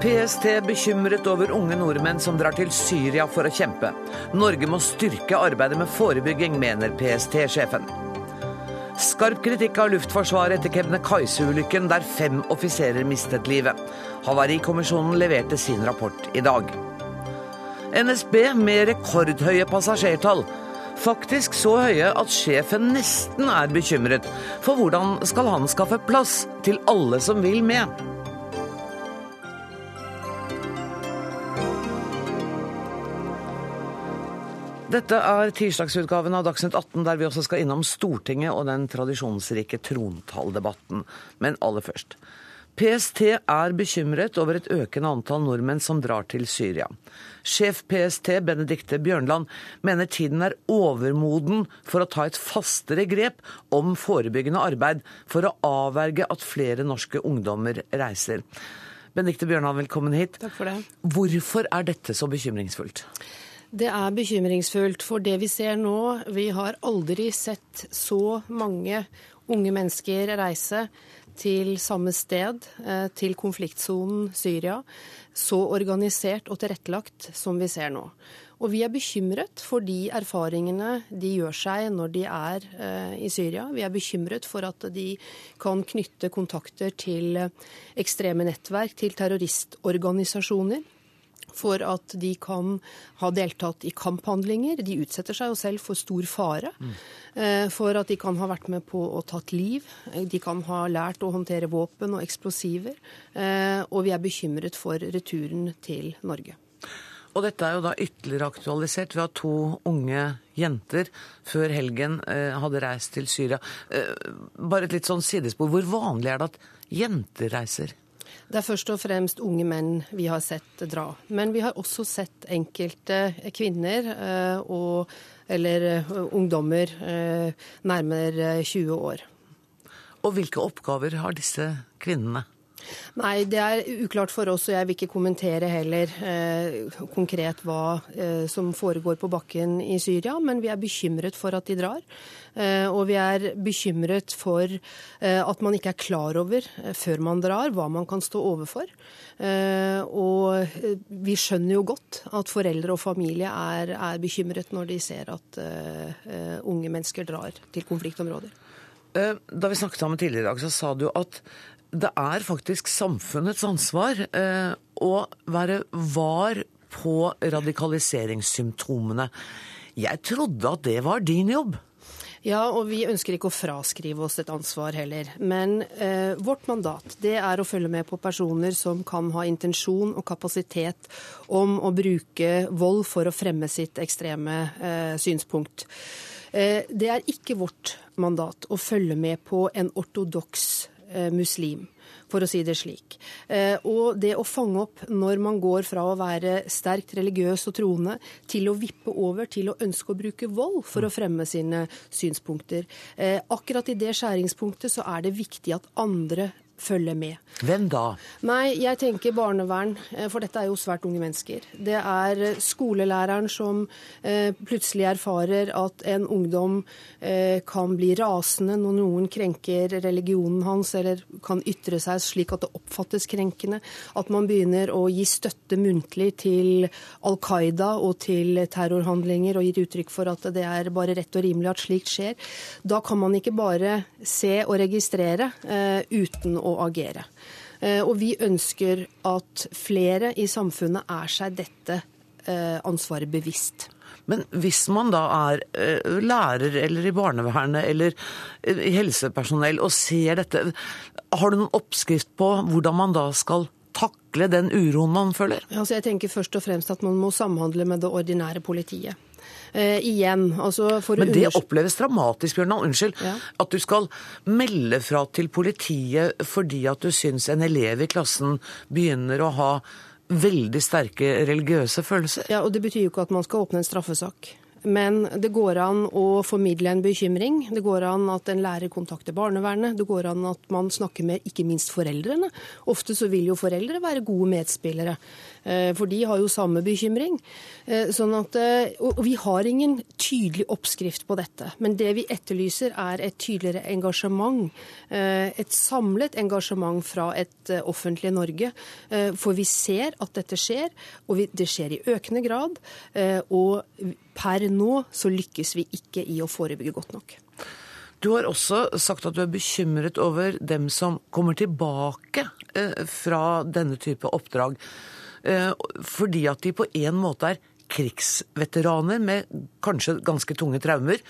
PST bekymret over unge nordmenn som drar til Syria for å kjempe. Norge må styrke arbeidet med forebygging, mener PST-sjefen. Skarp kritikk av Luftforsvaret etter Kebnekaise-ulykken, der fem offiserer mistet livet. Havarikommisjonen leverte sin rapport i dag. NSB med rekordhøye passasjertall. Faktisk så høye at sjefen nesten er bekymret. For hvordan skal han skaffe plass til alle som vil med? Dette er tirsdagsutgaven av Dagsnytt 18, der vi også skal innom Stortinget og den tradisjonsrike trontalldebatten. Men aller først. PST er bekymret over et økende antall nordmenn som drar til Syria. Sjef PST Benedicte Bjørnland mener tiden er overmoden for å ta et fastere grep om forebyggende arbeid for å avverge at flere norske ungdommer reiser. Benedicte Bjørnland, velkommen hit. Takk for det. Hvorfor er dette så bekymringsfullt? Det er bekymringsfullt, for det vi ser nå Vi har aldri sett så mange unge mennesker reise til samme sted, eh, til konfliktsonen Syria, så organisert og tilrettelagt som vi ser nå. Og vi er bekymret for de erfaringene de gjør seg når de er eh, i Syria. Vi er bekymret for at de kan knytte kontakter til ekstreme nettverk, til terroristorganisasjoner for at de kan ha deltatt i kamphandlinger. De utsetter seg jo selv for stor fare. Mm. For at de kan ha vært med på å tatt liv. De kan ha lært å håndtere våpen og eksplosiver. Eh, og vi er bekymret for returen til Norge. Og dette er jo da ytterligere aktualisert. Vi har to unge jenter før helgen eh, hadde reist til Syria. Bare et litt sånn sidespor. Hvor vanlig er det at jenter reiser? Det er først og fremst unge menn vi har sett dra. Men vi har også sett enkelte kvinner eh, og, eller eh, ungdommer eh, nærmere 20 år. Og hvilke oppgaver har disse kvinnene? Nei, det er uklart for oss, og jeg vil ikke kommentere heller eh, konkret hva eh, som foregår på bakken i Syria. Men vi er bekymret for at de drar. Eh, og vi er bekymret for eh, at man ikke er klar over eh, før man drar, hva man kan stå overfor. Og vi skjønner jo godt at foreldre og familie er, er bekymret når de ser at unge mennesker drar til konfliktområder. Da vi snakket sammen tidligere i dag, så sa du at det er faktisk samfunnets ansvar å være var på radikaliseringssymptomene. Jeg trodde at det var din jobb? Ja, og vi ønsker ikke å fraskrive oss et ansvar heller. Men eh, vårt mandat det er å følge med på personer som kan ha intensjon og kapasitet om å bruke vold for å fremme sitt ekstreme eh, synspunkt. Eh, det er ikke vårt mandat å følge med på en ortodoks Eh, muslim, for å si det slik. Eh, og det å fange opp når man går fra å være sterkt religiøs og troende til å vippe over til å ønske å bruke vold for å fremme sine synspunkter. Eh, akkurat i det skjæringspunktet så er det viktig at andre følge med. Hvem da? Nei, jeg tenker barnevern, eh, for dette er jo svært unge mennesker. Det er eh, skolelæreren som eh, plutselig erfarer at en ungdom kan bli rasende når noen krenker religionen hans, eller kan ytre seg slik at det oppfattes krenkende. At man begynner å gi støtte muntlig til Al Qaida og til terrorhandlinger, og gir uttrykk for at det er bare rett og rimelig at slikt skjer. Da kan man ikke bare se og registrere uten å å agere. Eh, og vi ønsker at flere i samfunnet er seg dette eh, ansvaret bevisst. Men hvis man da er eh, lærer eller i barnevernet eller i helsepersonell og ser dette, har du noen oppskrift på hvordan man da skal takle den uroen man føler? Altså jeg tenker først og fremst at man må samhandle med det ordinære politiet igjen. Altså Men det oppleves dramatisk, Bjørndal. Unnskyld. Ja. At du skal melde fra til politiet fordi at du syns en elev i klassen begynner å ha veldig sterke religiøse følelser. Ja, og det betyr jo ikke at man skal åpne en straffesak. Men det går an å formidle en bekymring. Det går an at en lærer kontakter barnevernet. Det går an at man snakker med ikke minst foreldrene. Ofte så vil jo foreldre være gode medspillere, eh, for de har jo samme bekymring. Eh, sånn at, eh, og vi har ingen tydelig oppskrift på dette. Men det vi etterlyser er et tydeligere engasjement. Et samlet engasjement fra et offentlig Norge. For vi ser at dette skjer, og det skjer i økende grad. Og per nå så lykkes vi ikke i å forebygge godt nok. Du har også sagt at du er bekymret over dem som kommer tilbake eh, fra denne type oppdrag. Eh, fordi at de på en måte er krigsveteraner med kanskje ganske tunge traumer,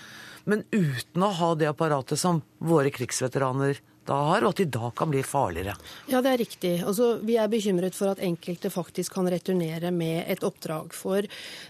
men uten å ha det apparatet som våre krigsveteraner da har, og at de da kan bli farligere. Ja, det er riktig. Altså, vi er bekymret for at enkelte faktisk kan returnere med et oppdrag. For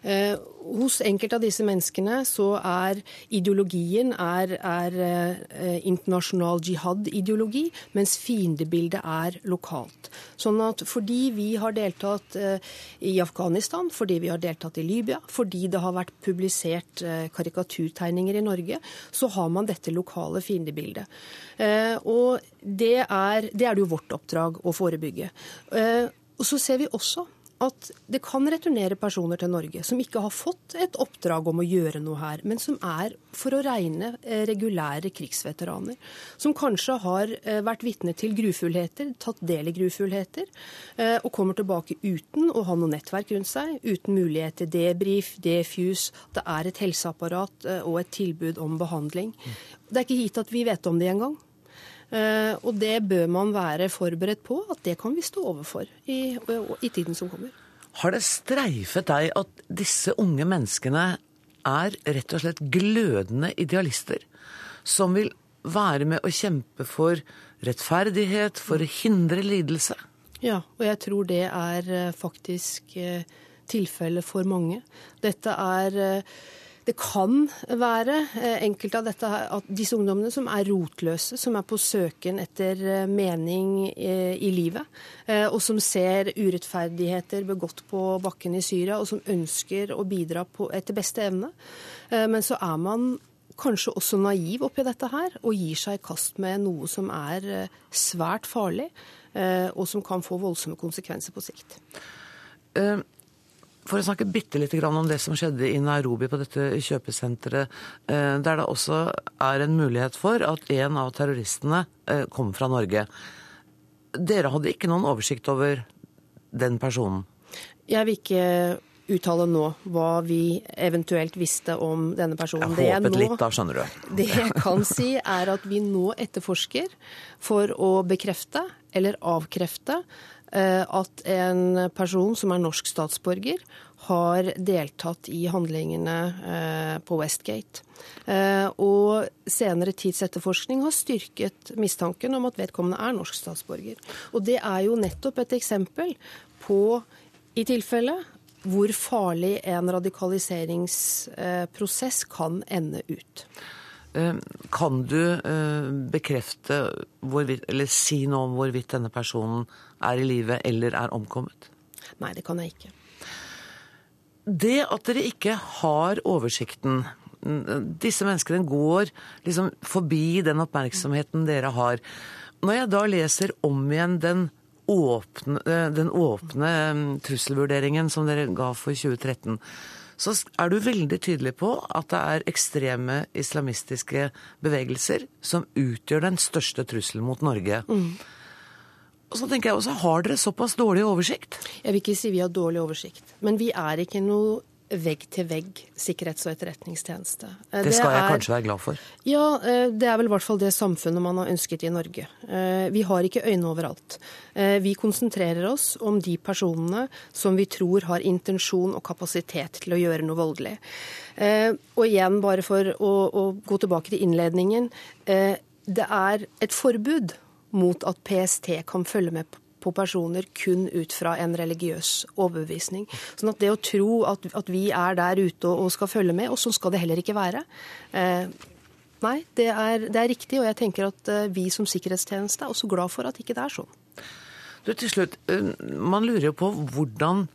eh, hos enkelte av disse menneskene så er ideologien er, er eh, internasjonal jihad-ideologi, mens fiendebildet er lokalt. Sånn at fordi vi har deltatt eh, i Afghanistan, fordi vi har deltatt i Libya, fordi det har vært publisert eh, karikaturtegninger i Norge, så har man dette lokale fiendebildet. Eh, det er, det er jo vårt oppdrag å forebygge. Eh, og så ser vi også at det kan returnere personer til Norge som ikke har fått et oppdrag om å gjøre noe her, men som er for å regne eh, regulære krigsveteraner. Som kanskje har vært vitne til grufullheter, tatt del i grufullheter, og kommer tilbake uten å ha noe nettverk rundt seg, uten mulighet til debrief, defuse. Det er et helseapparat og et tilbud om behandling. Det er ikke gitt at vi vet om det engang. Eh, og det bør man være forberedt på at det kan vi stå overfor i, i tiden som kommer. Har det streifet deg at disse unge menneskene er rett og slett glødende idealister som vil være med å kjempe for rettferdighet, for å hindre lidelse? Ja, og jeg tror det er eh, faktisk eh, tilfellet for mange. Dette er det kan være eh, enkelte av dette, at disse ungdommene som er rotløse, som er på søken etter eh, mening eh, i livet, og som ser urettferdigheter begått på bakken i Syria, og som ønsker å bidra på, etter beste evne. Men så er man kanskje også naiv oppi dette her, og gir seg i kast med noe som er svært farlig, og som kan få voldsomme konsekvenser på sikt. For å snakke bitte litt om det som skjedde i Nairobi på dette kjøpesenteret, eh, der det også er en mulighet for at en av terroristene kom fra Norge. Dere hadde ikke noen oversikt over den personen? Jeg vil ikke uttale nå hva vi eventuelt visste om denne personen. Jeg håpet nå, litt, da, skjønner du. Det jeg kan si, er at vi nå etterforsker for å bekrefte eller avkrefte Eh, at en person som er norsk statsborger, har deltatt i handlingene eh, på Westgate. Eh, og senere tids etterforskning har styrket mistanken om at vedkommende er norsk statsborger. Og det er jo nettopp et eksempel på, i tilfelle, hvor farlig en radikaliseringsprosess kan ende ut. Eh, kan du eh, bekrefte hvorvidt, eller si noe om hvorvidt denne personen er i live eller er omkommet? Nei, det kan jeg ikke. Det at dere ikke har oversikten Disse menneskene går liksom forbi den oppmerksomheten dere har. Når jeg da leser om igjen den åpne, eh, den åpne trusselvurderingen som dere ga for 2013, så er du veldig tydelig på at det er ekstreme islamistiske bevegelser som utgjør den største trusselen mot Norge. Mm. Og så tenker jeg også, Har dere såpass dårlig oversikt? Jeg vil ikke si vi har dårlig oversikt. Men vi er ikke noe vegg-til-vegg sikkerhets- og etterretningstjeneste. Eh, det skal jeg er, kanskje være glad for? Ja, eh, det er vel i hvert fall det samfunnet man har ønsket i Norge. Eh, vi har ikke øyne overalt. Vi konsentrerer oss om de personene som vi tror har intensjon og kapasitet til å gjøre noe voldelig. Og igjen, bare for å, å gå tilbake til innledningen. Det er et forbud mot at PST kan følge med på personer kun ut fra en religiøs overbevisning. Sånn at det å tro at, at vi er der ute og, og, skal følge med, og sånn skal det heller ikke være. Eh, nei, det er, det er, riktig, og jeg tenker at eh, vi som sikkerhetstjeneste er også glad for at ikke det er sånn. Du, til slutt, eh, man lurer jo på hvordan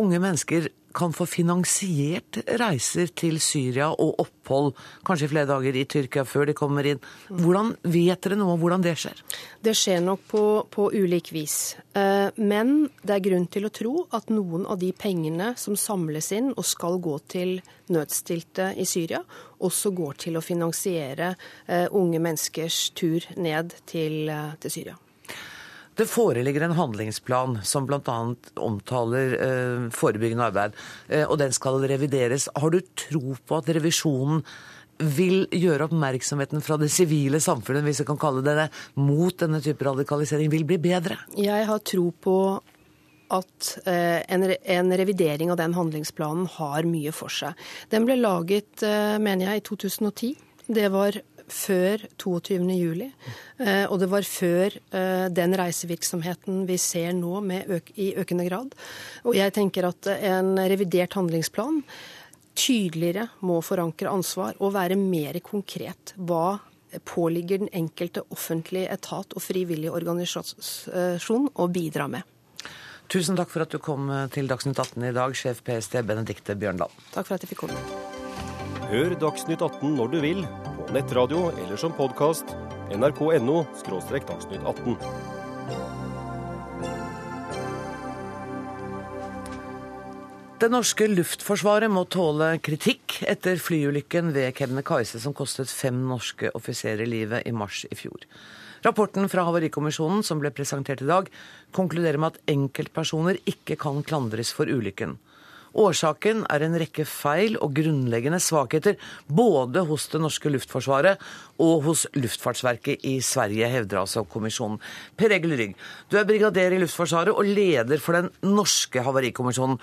unge mennesker kan få finansiert reiser til Syria og opphold, kanskje flere dager i Tyrkia før de kommer inn. Hvordan Vet dere noe om hvordan det skjer? Det skjer nok på, på ulik vis. Eh, men det er grunn til å tro at noen av de pengene som samles inn og skal gå til nødstilte i Syria, også går til å finansiere eh, unge menneskers tur ned til, eh, til Syria. Det foreligger en handlingsplan som bl.a. omtaler eh, forebyggende arbeid, eh, og den skal revideres. Har du tro på at revisjonen vil gjøre oppmerksomheten fra det sivile samfunnet, hvis jeg kan kalle det det, mot denne type radikalisering, vil bli bedre? Jeg har tro på at eh, en, en, revidering av den handlingsplanen har mye for seg. Den ble laget, eh, mener jeg, i 2010. Det var før 22.07. Eh, og det var før eh, den reisevirksomheten vi ser nå øk i økende grad. Og jeg tenker at en revidert handlingsplan tydeligere må forankre ansvar og være mer konkret. Hva påligger den enkelte offentlige etat og frivillige organisasjon å bidra med. Tusen takk for at du kom til Dagsnytt 18 i dag, sjef PST Benedikte Bjørnland. Takk for at jeg fikk komme. Hør Dagsnytt 18 når du vil nettradio eller som podkast. nrk.no – dagsnytt 18. Det norske luftforsvaret må tåle kritikk etter flyulykken ved Kebnekaise som kostet fem norske offiserer livet i mars i fjor. Rapporten fra Havarikommisjonen som ble presentert i dag, konkluderer med at enkeltpersoner ikke kan klandres for ulykken. Årsaken er en rekke feil og grunnleggende svakheter både hos det norske luftforsvaret og hos Luftfartsverket i Sverige, hevder altså kommisjonen. Per Egil Rygg, du er brigader i Luftforsvaret og leder for den norske havarikommisjonen.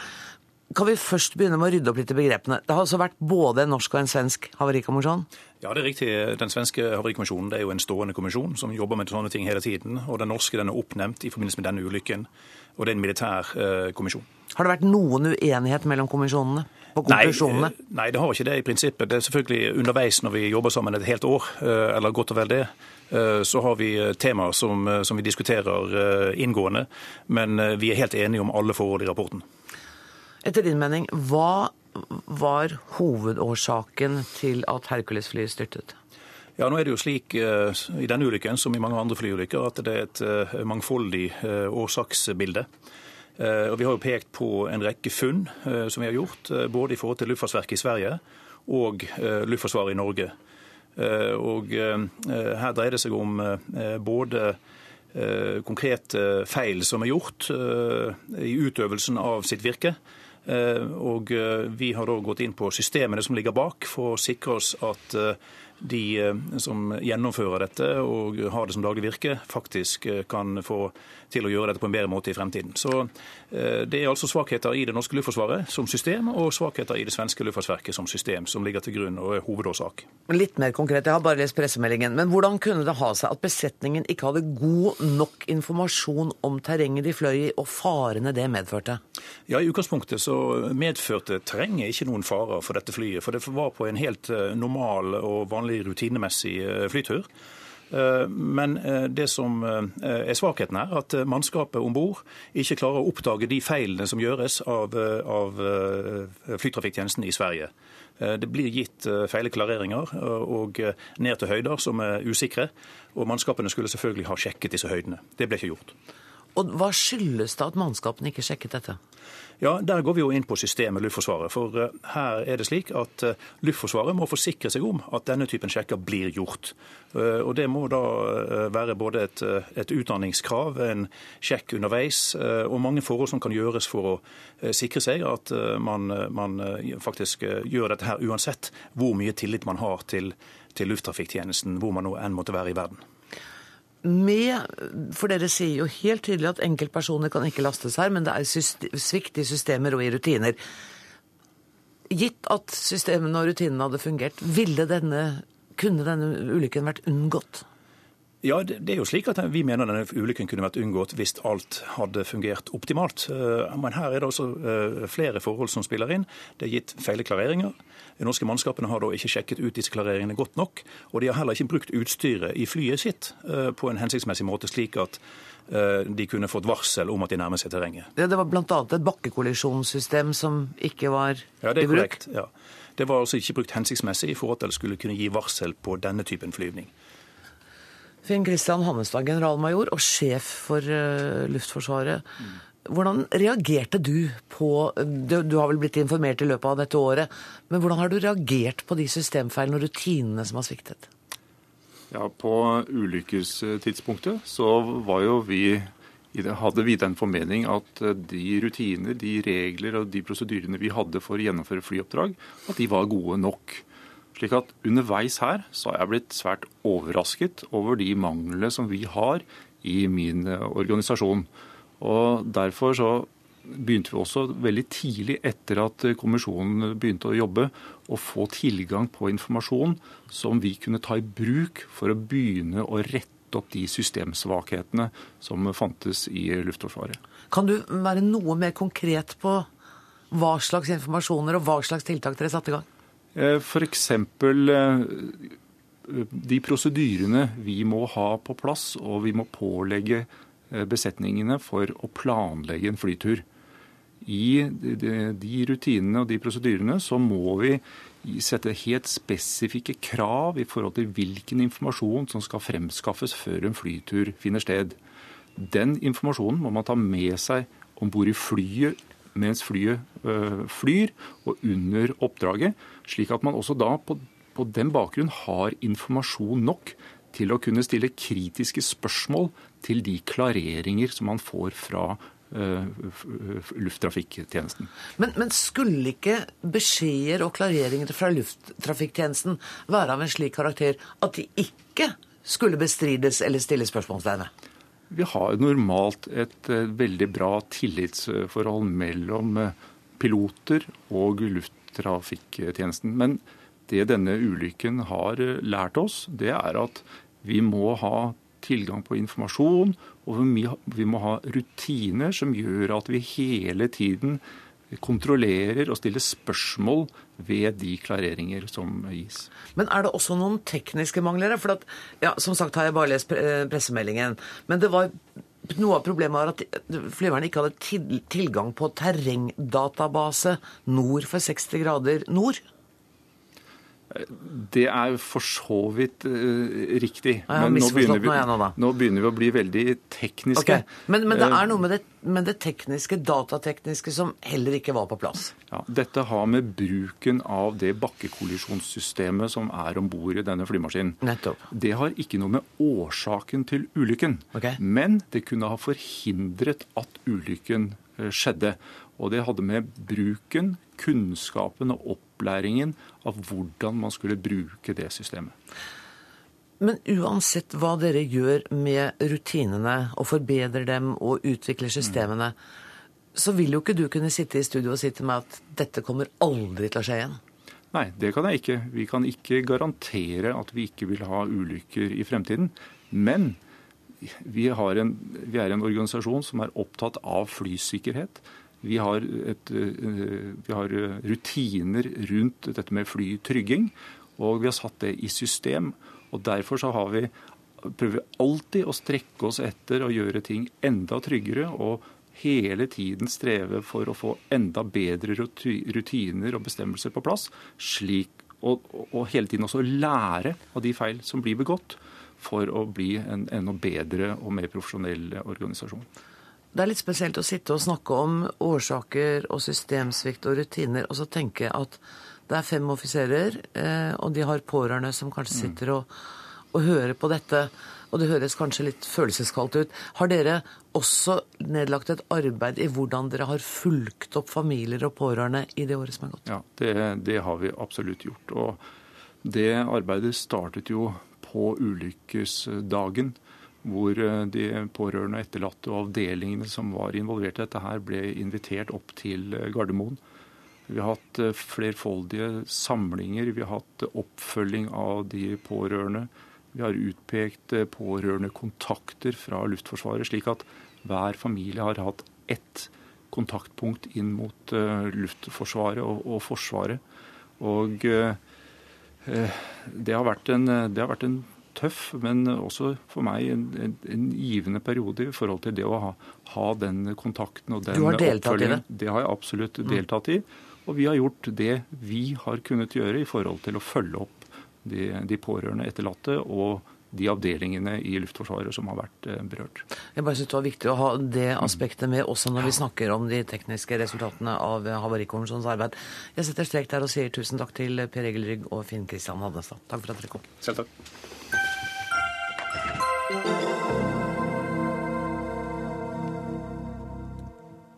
Kan vi først begynne med å rydde opp litt i begrepene? Det har altså vært både en norsk og en svensk havarikommisjon? Ja, det er riktig. Den svenske havarikommisjonen det er jo en stående kommisjon som jobber med sånne ting hele tiden. Og den norske den er oppnevnt i forbindelse med denne ulykken. Og det er en militær eh, kommisjon. Har det vært noen uenighet mellom kommisjonene? Nei, eh, nei, det har ikke det i prinsippet. Det er selvfølgelig underveis når vi jobber sammen et helt år, eh, eller godt og vel det, så har vi temaer som, som vi diskuterer inngående. Men vi er helt enige om alle forhold i rapporten. Etter din mening, hva var hovedårsaken til at Hercules-flyet styrtet? Ja, nå er det jo slik i denne ulykken som i mange andre flyulykker at det er et mangfoldig årsaksbilde. Og Vi har jo pekt på en rekke funn som vi har gjort, både i forhold til Luftfartsverket i Sverige og Luftforsvaret i Norge. Og Her dreier det seg om både konkrete feil som er gjort i utøvelsen av sitt virke, Eh, og eh, vi har da gått inn på systemene som ligger bak, for å sikre oss at eh, de som gjennomfører dette og har det som daglig virke, faktisk kan få til å gjøre dette på en bedre måte i fremtiden. Så Det er altså svakheter i det norske luftforsvaret som system, og svakheter i det svenske luftfartsverket som system, som ligger til grunn og er hovedårsak. Litt mer konkret, jeg har bare lest pressemeldingen. Men hvordan kunne det ha seg at besetningen ikke hadde god nok informasjon om terrenget de fløy i, og farene det medførte? Ja, I utgangspunktet så medførte terrenget ikke noen farer for dette flyet. For det var på en helt eh, normal og vanlig rutinemessig eh, flytur. Eh, men det som er svakheten her, at mannskapet om bord ikke klarer å oppdage de feilene som gjøres av, av flytrafikktjenesten i Sverige. Det blir gitt feile klareringer og ned til høyder som er usikre. Og mannskapene skulle selvfølgelig ha sjekket disse høydene. Det ble ikke gjort. Og Hva skyldes det at mannskapene ikke sjekket dette? Ja, Der går vi jo inn på systemet Luftforsvaret. For uh, her er det slik at uh, Luftforsvaret må forsikre seg om at denne typen sjekker blir gjort. Uh, og Det må da være både et, et utdanningskrav, en sjekk underveis, og mange forhold som kan gjøres for å sikre seg at man, man faktisk gjør dette her uansett hvor mye tillit man har til, til lufttrafikktjenesten, hvor man nå enn måtte være i verden med For dere sier jo helt tydelig at enkeltpersoner kan ikke lastes her, men det er svikt i systemer og i rutiner. Gitt at systemene og rutinene hadde fungert, ville denne, kunne denne ulykken vært unngått? Ja, det, er jo slik at Vi mener denne ulykken kunne vært unngått hvis alt hadde fungert optimalt. Eh, men her er det også eh, flere forhold som spiller inn. Det er gitt feile klareringer. De norske mannskapene har da ikke sjekket ut disse klareringene godt nok. Og de har heller ikke brukt utstyret i flyet sitt eh, på en hensiktsmessig måte, slik at de kunne fått varsel om at de nærmer seg terrenget. Ja, det var bl.a. et bakkekollisjonssystem som ikke var ja, det er korrekt. Ja. Det var altså ikke brukt hensiktsmessig i forhold til at det skulle kunne gi varsel på denne typen flyvning. Finn Kristian Hannestad, generalmajor og sjef for uh, Luftforsvaret. Hvordan reagerte du på du, du, har vel blitt informert i løpet av dette året, men hvordan har du reagert på de systemfeilene og rutinene som har sviktet? Ja, På ulykkestidspunktet så var jo vi hadde vi den formening at eh, de rutiner, de regler og de prosedyrene vi hadde for å gjennomføre flyoppdrag, at de var gode nok. Slik at underveis her så har jeg blitt svært overrasket over de manglene som vi har i min eh, organisasjon. Og Derfor så begynte vi også veldig tidlig etter at kommisjonen begynte å jobbe, å få tilgang på informasjon som vi kunne ta i bruk for å begynne å rette opp de systemsvakhetene som fantes i Luftforsvaret. Kan du være noe mer konkret på hva slags informasjoner og hva slags tiltak dere satte i gang? Eh, F.eks. Eh, de prosedyrene vi må ha på plass, og vi må pålegge eh, besetningene for å planlegge en flytur. I de rutinene og de prosedyrene så må vi sette helt spesifikke krav i forhold til hvilken informasjon som skal fremskaffes før en flytur finner sted. Den informasjonen må man ta med seg om bord i flyet mens flyet flyr, og under oppdraget. Slik at man også da på, på den bakgrunn har informasjon nok til å kunne stille kritiske spørsmål til de klareringer som man får fra uh, lufttrafikktjenesten. Men, men, skulle ikke beskjeder og klareringer fra lufttrafikktjenesten være av en slik karakter at de ikke skulle bestrides eller stilles spørsmålstegn ved? Vi har normalt et uh, veldig bra tillitsforhold mellom uh, piloter og lufttrafikktjenesten. Men det denne ulykken har eh, lært oss, det er at vi må ha tilgang på informasjon, og vi må ha rutiner som gjør at vi hele tiden kontrollerer og stiller spørsmål ved de klareringer som gis. Men er det også noen tekniske mangler? For at, ja, Som sagt har jeg bare lest eh, pressemeldingen. Men det var noe av problemet var at flyverne ikke hadde tilgang på terrengdatabase nord for 60 grader nord. Det er for så vidt uh, riktig. Men nå begynner, vi, nå, nå begynner, vi, å bli veldig tekniske. Okay. Men, men, det er noe med det, med det, tekniske, datatekniske som heller ikke var på plass? Ja, Dette har med bruken av det bakkekollisjonssystemet som er om bord i denne flymaskinen. Nettopp. Det har ikke noe med årsaken til ulykken. Okay. Men det kunne ha forhindret at ulykken eh, skjedde. Og det hadde med bruken, kunnskapen og opplæringen av hvordan man skulle bruke det systemet. Men uansett hva dere gjør med rutinene og forbedrer dem og utvikler systemene, mm. så vil jo ikke du kunne sitte i studio og si til meg at dette kommer aldri til å skje igjen? Nei, det kan jeg ikke. Vi kan ikke garantere at vi ikke vil ha ulykker i fremtiden. Men vi, en, vi er en organisasjon som er opptatt av flysikkerhet. Vi har, et, eh, vi har, eh, rutiner rundt dette med flytrygging, og vi har satt det i system. og Derfor så har vi, prøver alltid å strekke oss etter å gjøre ting enda tryggere. og hele tiden streve for å få enda bedre rutiner og bestemmelser på plass. Slik, og, og hele tiden også lære av de feil som blir begått, for å bli en enda bedre og mer profesjonell organisasjon. Det er litt spesielt å sitte og snakke om årsaker og systemsvikt og rutiner, og så tenke at det er fem offiserer, eh, og de har pårørende som kanskje mm. sitter og, og hører på dette. Og det høres kanskje litt følelseskaldt ut. Har dere også nedlagt et arbeid i hvordan dere har fulgt opp familier og pårørende i det året som er gått? Ja, det, det har vi absolutt gjort. Og det arbeidet startet jo på ulykkesdagen hvor eh, de pårørende og etterlatte og avdelingene som var involvert i dette, her ble invitert opp til eh, Gardermoen. Vi har hatt eh, flerfoldige samlinger, vi har hatt oppfølging av de pårørende. Vi har utpekt pårørende kontakter fra Luftforsvaret, slik at hver familie har hatt ett kontaktpunkt inn mot Luftforsvaret og, og Forsvaret. Og det har, en, det har vært en tøff, men også for meg en, en, en, givende periode i forhold til det å ha, ha den kontakten og den du har deltatt i det? Det har jeg absolutt mm. deltatt i. Og vi har gjort det vi har kunnet gjøre i forhold til å følge opp de, de pårørende etterlatte og de avdelingene i Luftforsvaret som har vært eh, berørt. Jeg bare synes Det var viktig å ha det aspektet med også når vi snakker om de tekniske resultatene av Havarikommisjonens arbeid. Jeg setter strek der og sier tusen takk til Per Egil Rygg og Finn Kristian Hadnestad. Takk for at dere kom. Selv takk.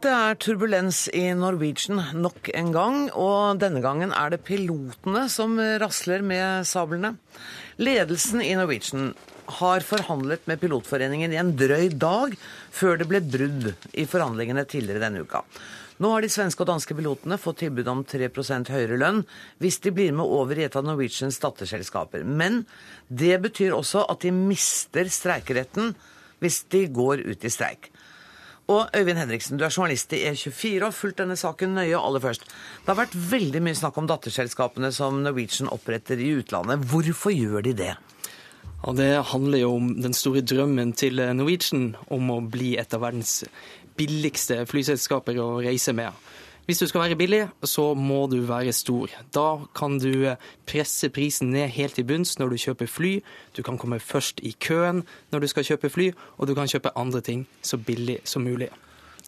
Det er turbulens i Norwegian nok en gang, og denne gangen er det pilotene som rasler med sablene. Ledelsen i Norwegian har forhandlet med Pilotforeningen i en drøy dag før det ble brudd i forhandlingene tidligere denne uka. Nå har de svenske og danske pilotene fått tilbud om 3% høyere lønn hvis de blir med over i et av Norwegians datterselskaper. Men det betyr også at de mister streikeretten hvis de går ut i streik. Og Øyvind Henriksen, du er journalist i E24 og har fulgt denne saken nøye aller først. Det har vært veldig mye snakk om datterselskapene som Norwegian oppretter i utlandet. Hvorfor gjør de det? Og Det handler jo om den store drømmen til Norwegian om å bli et av verdens billigste flyselskaper å reise med. Hvis du skal være billig, så må du være stor. Da kan du presse prisen ned helt til bunns når du kjøper fly. Du kan komme først i køen når du skal kjøpe fly, og du kan kjøpe andre ting så billig som mulig.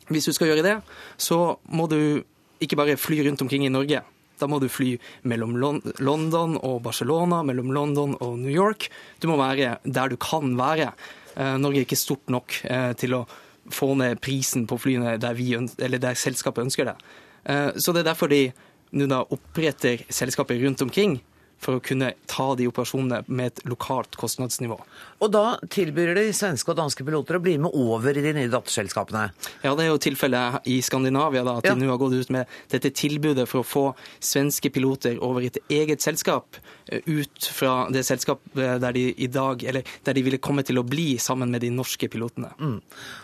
Hvis du skal gjøre det, så må du ikke bare fly rundt omkring i Norge. Da må du fly mellom London og Barcelona, mellom London og New York. Du må være der du kan være. Eh, Norge er ikke stort nok eh, til å få ned prisen på flyene der, vi, der selskapet ønsker det. Eh, så det er derfor de nå oppretter selskaper rundt omkring for å kunne ta de operasjonene med et lokalt kostnadsnivå. Og da tilbyr de svenske og danske piloter å bli med over i de nye datterselskapene? Ja, det er jo tilfellet i Skandinavia, da, at ja. de nå har gått ut med dette tilbudet for å få svenske piloter over i et eget selskap, eh, ut fra det selskapet der de i dag, eller der de ville komme til å bli sammen med de norske pilotene. Mm.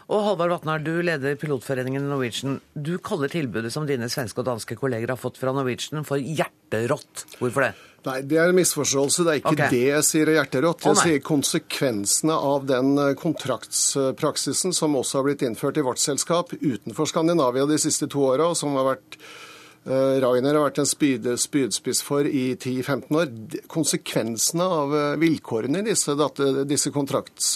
Og Halvard Vatnar, du leder pilotforeningen Norwegian. Du kaller tilbudet som dine svenske og danske kolleger har fått fra Norwegian for hjerterått. Hvorfor det? Nei, det er en misforståelse. Det er ikke okay. det jeg sier er hjerterått. Jeg oh, sier konsekvensene av den eh, kontraktspraksisen som også har blitt innført i vårt selskap utenfor Skandinavia de siste to åra, og som har vært uh, Rainer har vært en spyd, spydspiss for i 10-15 år. Konsekvensene av uh, vilkårene i disse, disse kontrakts...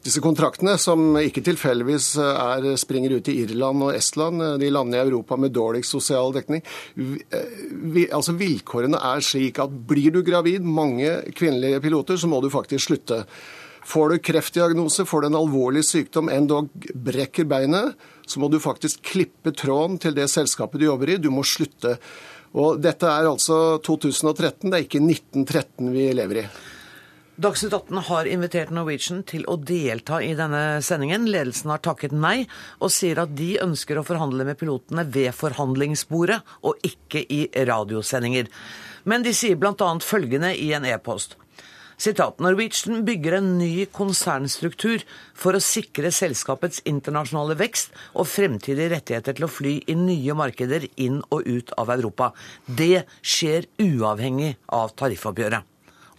Disse kontraktene, som ikke tilfeldigvis eh, er, springer ut i Irland og Estland, eh, de landene i Europa med dårligst sosial dekning. Eh, vi, altså Vilkårene er slik at blir du gravid, mange kvinnelige piloter, så må du faktisk slutte. Får du kreftdiagnose, får du en alvorlig sykdom, endog brekker beinet, så må du faktisk klippe tråden til det selskapet du jobber i. Du må slutte. Og Dette er altså 2013, det er ikke 1913 vi lever i. Dagsnytt 18 har invitert Norwegian til å delta i denne sendingen. Ledelsen har takket nei, og sier at de ønsker å forhandle med pilotene ved forhandlingsbordet, og ikke i radiosendinger. Men de sier bl.a. følgende i en e-post. Sitat, Norwegian bygger en ny konsernstruktur for å sikre selskapets internasjonale vekst og fremtidige rettigheter til å fly i nye markeder inn og ut av Europa. Det skjer uavhengig av tariffoppgjøret.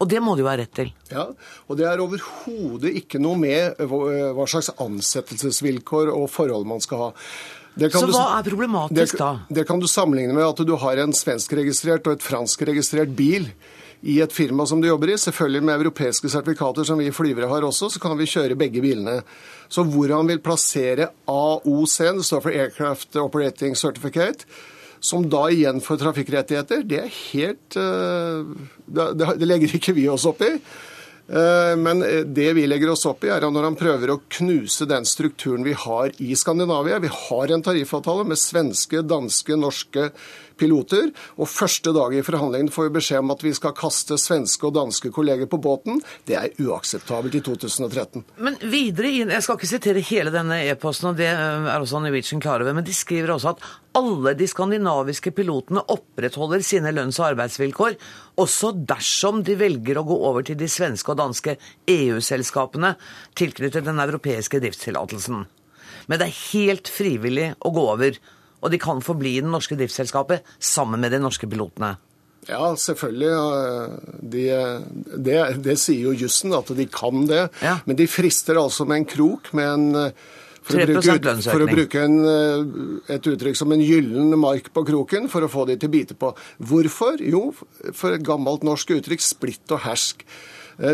Og det må jo være rett til? Ja, og det er overhodet ikke noe med hva slags ansettelsesvilkår og forhold man skal ha. Så hva er problematisk da? Det, det kan du sammenligne med at du har en svenskregistrert og et franskregistrert bil i et firma som du jobber i. Selvfølgelig med europeiske sertifikater som vi flyvere har også, så kan vi kjøre begge bilene. Så hvor han vil plassere AOC, det står for Aircraft Operating Certificate, som da igjen får trafikkrettigheter, det er helt eh, Det legger ikke vi oss opp i. Eh, men det vi legger oss opp i, er at når han prøver å knuse den strukturen vi har i Skandinavia Vi har en tariffavtale med svenske, danske, norske piloter. Og første dag i forhandlingene får vi beskjed om at vi skal kaste svenske og danske kolleger på båten. Det er uakseptabelt i 2013. Men videre inn, Jeg skal ikke sitere hele denne e-posten, og det er også Norwegian klar over, men de skriver også at alle de skandinaviske pilotene opprettholder sine lønns- og arbeidsvilkår, også dersom de velger å gå over til de svenske og danske EU-selskapene tilknyttet den europeiske driftstillatelsen. Men det er helt frivillig å gå over, og de kan forbli i det norske driftsselskapet sammen med de norske pilotene. Ja, selvfølgelig. De, det, det, sier jo jussen, at de kan det. Ja. Men de frister altså med en krok med en for å, bruke, for å bruke en, et uttrykk som en gyllen mark på kroken, for å få de til å bite på. Hvorfor? Jo, for et gammelt norsk uttrykk splitt og hersk.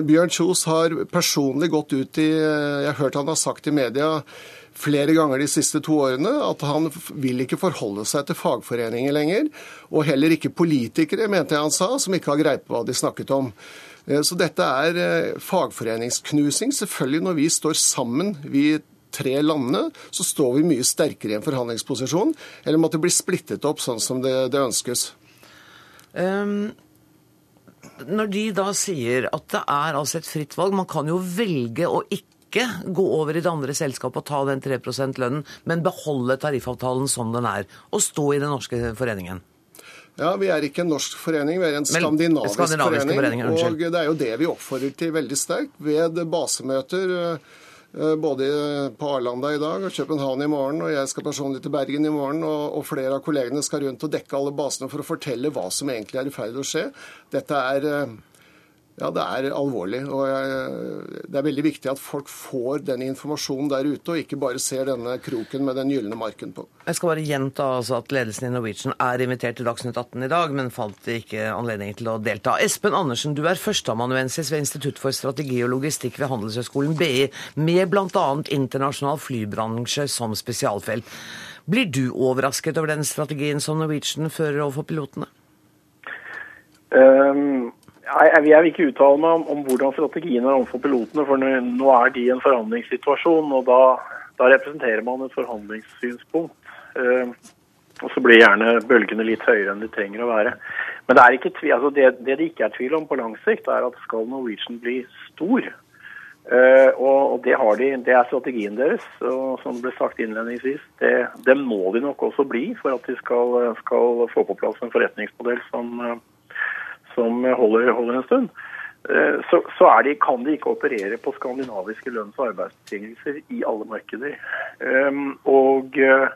Bjørn Kjos har personlig gått ut i Jeg har hørt han har sagt i media flere ganger de siste to årene at han vil ikke forholde seg til fagforeninger lenger. Og heller ikke politikere, mente jeg han sa, som ikke har greie på hva de snakket om. Eh, så dette er eh, fagforeningsknusing. Selvfølgelig når vi står sammen, vi tre landene, så står vi mye sterkere i en forhandlingsposisjon, eller måtte bli splittet opp sånn som det, det ønskes. Um, når de da sier at det er altså et fritt valg, man kan jo velge å ikke ikke gå over i det andre selskapet og ta den 3 %-lønnen, men beholde tariffavtalen som den er, og stå i den norske foreningen? Ja, Vi er ikke en norsk forening, vi er en skandinavisk, skandinavisk forening. og det er jo det vi oppfordrer til veldig sterkt ved basemøter. Eh, både på Arlanda i dag og København i morgen, og jeg skal personlig til Bergen i morgen. Og, flere av kollegene skal rundt og dekke alle basene for å fortelle hva som egentlig er i ferd med å skje. Dette er eh, ja, det er alvorlig. og Det er veldig viktig at folk får den informasjonen der ute, og ikke bare ser denne kroken med den gylne marken på. Jeg skal bare gjenta altså at ledelsen i Norwegian er invitert til Dagsnytt 18 i dag, men fant ikke anledning til å delta. Espen Andersen, du er førsteamanuensis ved Institutt for strategi og logistikk ved Handelshøyskolen BI, med bl.a. internasjonal flybransje som spesialfelt. Blir du overrasket over den strategien som Norwegian fører overfor pilotene? Um jeg vil ikke uttale meg om, om hvordan strategien er overfor pilotene, for nå er de i en forhandlingssituasjon. og Da, da representerer man et forhandlingssynspunkt. Uh, og Så blir gjerne bølgene litt høyere enn de trenger å være. Men det, er ikke tvil, altså det, det det ikke er tvil om på lang sikt, er at skal Norwegian bli stor, uh, og, det, de, det, er strategien deres, og som det ble sagt innledningsvis, det, det, må de nok også bli for at de skal, skal få på plass en forretningsmodell som uh, som holder, holder en stund, eh, så, så de, kan de ikke operere på skandinaviske lønns- og arbeidsbetingelser i alle markeder. Um, og eh,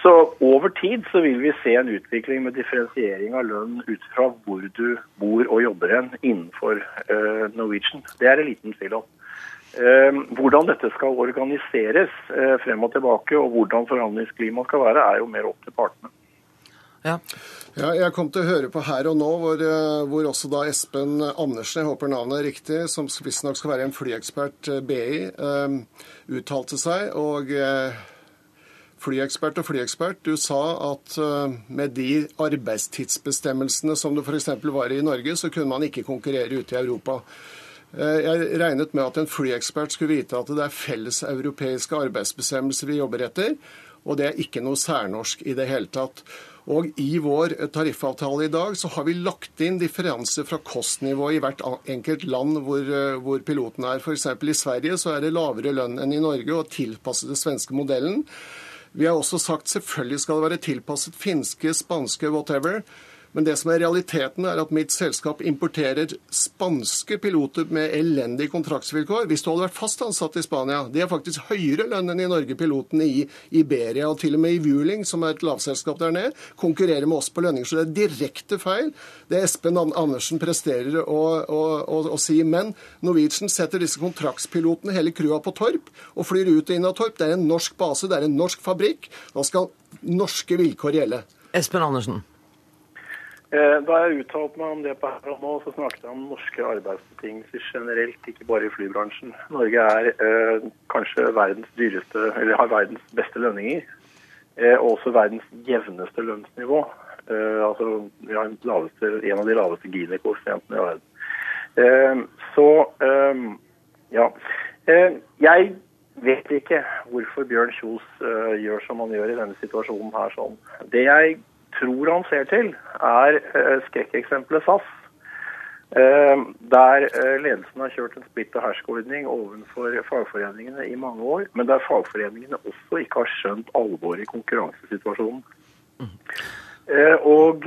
så over tid så vil vi se en utvikling med differensiering av lønn ut fra hvor du bor og jobber hen innenfor uh, Norwegian. Det er det liten tvil om. Uh, hvordan dette skal organiseres frem og tilbake, og hvordan forhandlingsklimaet skal være, er jo mer opp til partene. Ja. ja. jeg kom til å høre på Her og nå, hvor, eh, hvor også da Espen Andersen, jeg håper navnet er riktig, som visstnok skal være en flyekspert eh, BI, um, uttalte seg. og... Flyekspert og flyekspert, du sa at med de arbeidstidsbestemmelsene som det f.eks. var i Norge, så kunne man ikke konkurrere ute i Europa. Jeg regnet med at en flyekspert skulle vite at det er felles europeiske arbeidsbestemmelser vi jobber etter, og det er ikke noe særnorsk i det hele tatt. Og I vår tariffavtale i dag så har vi lagt inn differanse fra kostnivå i hvert enkelt land hvor, eh, hvor piloten er. F.eks. i Sverige så er det lavere lønn enn i Norge og tilpasset den svenske modellen. Vi har også sagt selvfølgelig skal det være tilpasset finske, spanske, whatever. Men det som er realiteten, er at mitt selskap importerer spanske piloter med elendige kontraktsvilkår. Hvis du hadde vært fast ansatt i Spania, de har faktisk høyere lønn enn i Norge, pilotene i Iberia. Og til og med i Vueling, som er et lavselskap der nede, konkurrerer med oss på lønninger. Så det er direkte feil det Espen Andersen presterer å, å, å, å si. Men Norwegian setter disse kontraktspilotene, hele krua, på Torp og flyr ut og inn av Torp. Det er en norsk base, det er en norsk fabrikk. Da skal norske vilkår gjelde. Espen Andersen. Eh, da jeg uttalte meg om det på her og nå, så snakket jeg om norske arbeidsbetingelser generelt, ikke bare i flybransjen. Norge er eh, kanskje verdens dyreste, eller har verdens beste lønninger. Eh, og også verdens jevneste lønnsnivå. Eh, altså vi har laveste, en av de laveste Gini-koeffisientene i verden. Eh, så eh, ja. jeg vet ikke hvorfor Bjørn Kjos gjør som han gjør i denne situasjonen her sånn. Det jeg tror han ser til, er skrekkeksempelet SAS. Der ledelsen har kjørt en splitt og hersk-ordning overfor fagforeningene i mange år, men der fagforeningene også ikke har skjønt alvoret i konkurransesituasjonen. Mm. Og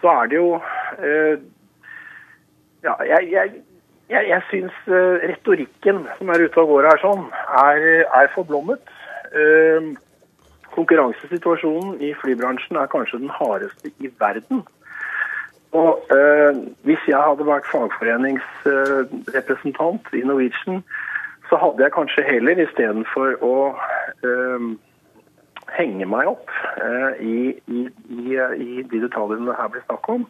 så er det jo Ja, jeg, jeg jeg, jeg syns retorikken som er ute og går her sånn, er, er forblommet. Konkurransesituasjonen i flybransjen er kanskje den hardeste i verden. Og eh, Hvis jeg hadde vært fagforeningsrepresentant i Norwegian, så hadde jeg kanskje heller istedenfor å henge meg opp i, i, i, i de detaljene det her blir snakk om,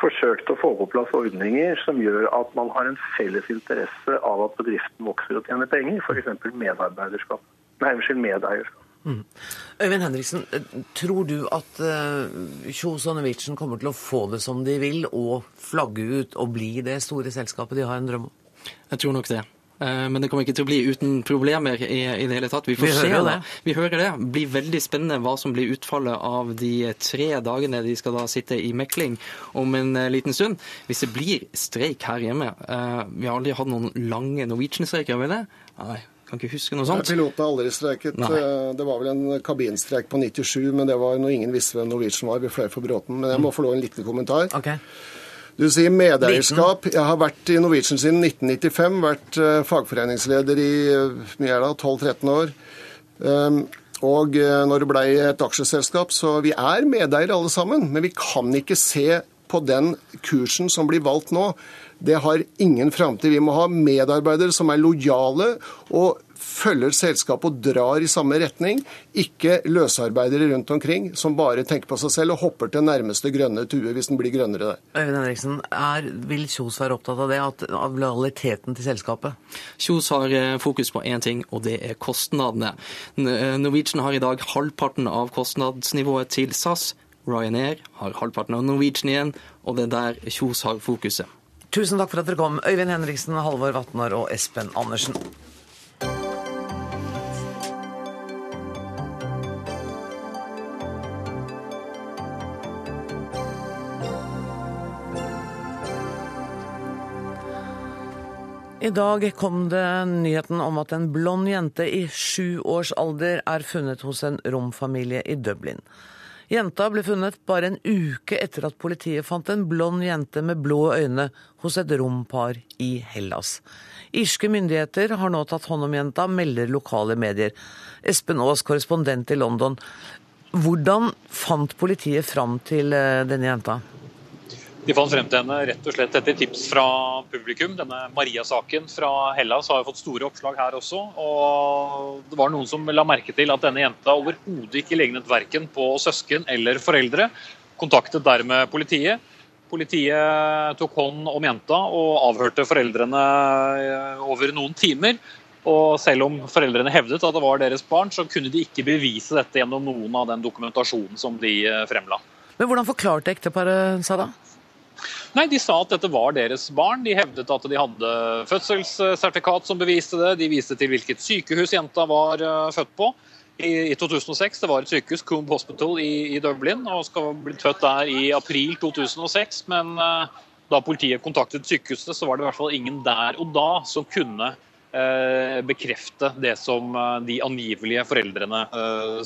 forsøkt å få på plass ordninger som gjør at man har en felles interesse av at bedriften vokser og tjener penger, f.eks. medarbeiderskap. Nei, unnskyld, medeierskap. Mm. Øyvind Henriksen, tror du at uh, Kjos og Norwegian kommer til å få det som de vil, og flagge ut og bli det store selskapet de har en drøm om? Jeg tror nok det. Eh, men det kommer ikke til å bli uten problemer i, i det hele tatt. Vi, vi hører det. Vi hører det. Det blir veldig spennende hva som blir utfallet av de tre dagene de skal da sitte i mekling om en eh, liten stund. Hvis det blir streik her hjemme eh, Vi har aldri hatt noen lange Norwegian-streiker, har vi det? Nei. Kan ikke huske noe sånt. Pilotene har aldri streiket. Nei. Det var vel en kabinstreik på 97, men det var når ingen visste hvem Norwegian var. Vi fløy for Bråten. Men jeg må få lov en liten kommentar. Okay. Du sier medeierskap. Jeg har vært i Norwegian siden 1995. Vært uh, fagforeningsleder i uh, mye er det, 12-13 år. Um, og når det ble et aksjeselskap, så vi er medeiere alle sammen. Men vi kan ikke se på den kursen som blir valgt nå. Det har ingen framtid. Vi må ha medarbeidere som er lojale og følger selskapet og drar i samme retning. Ikke løsarbeidere rundt omkring som bare tenker på seg selv og hopper til nærmeste grønne tue hvis den blir grønnere der. Øyvind Henriksen, er, vil Kjos være opptatt av det, at, av lojaliteten til selskapet? Kjos har eh, fokus på én ting, og det er kostnadene. Eh, Norwegian har i dag halvparten av kostnadsnivået til SAS. Ryanair har halvparten av Norwegian igjen, og det er der Kjos har fokuset. Tusen takk for at dere kom, Øyvind Henriksen, Halvor Vatnar og Espen Andersen. I dag kom det nyheten om at en blond jente i sju års alder er funnet hos en romfamilie i Dublin. Jenta ble funnet bare en uke etter at politiet fant en blond jente med blå øyne hos et rompar i Hellas. Irske myndigheter har nå tatt hånd om jenta, melder lokale medier. Espen Aas, korrespondent i London. Hvordan fant politiet fram til eh, denne jenta? De fant frem til henne rett og slett etter tips fra publikum. Denne Maria-saken fra Hellas har jo fått store oppslag her også. og Det var noen som la merke til at denne jenta overhodet ikke lignet verken på søsken eller foreldre. Kontaktet dermed politiet. Politiet tok hånd om jenta og avhørte foreldrene eh, over noen timer. Og selv om foreldrene hevdet at det var deres barn, så kunne de ikke bevise dette gjennom noen av den dokumentasjonen som de eh, fremla. Men Hvordan forklarte ekteparet seg da? Nei, De sa at dette var deres barn. De hevdet at de hadde fødselssertifikat som beviste det. De viste til hvilket sykehus jenta var eh, født på i, i 2006. Det var et sykehus, Coombe Hospital i, Dublin, og skal bli født der i april 2006. Men uh, da politiet kontaktet sykehuset, så var det i hvert fall ingen der og da som kunne uh, bekrefte det som de angivelige foreldrene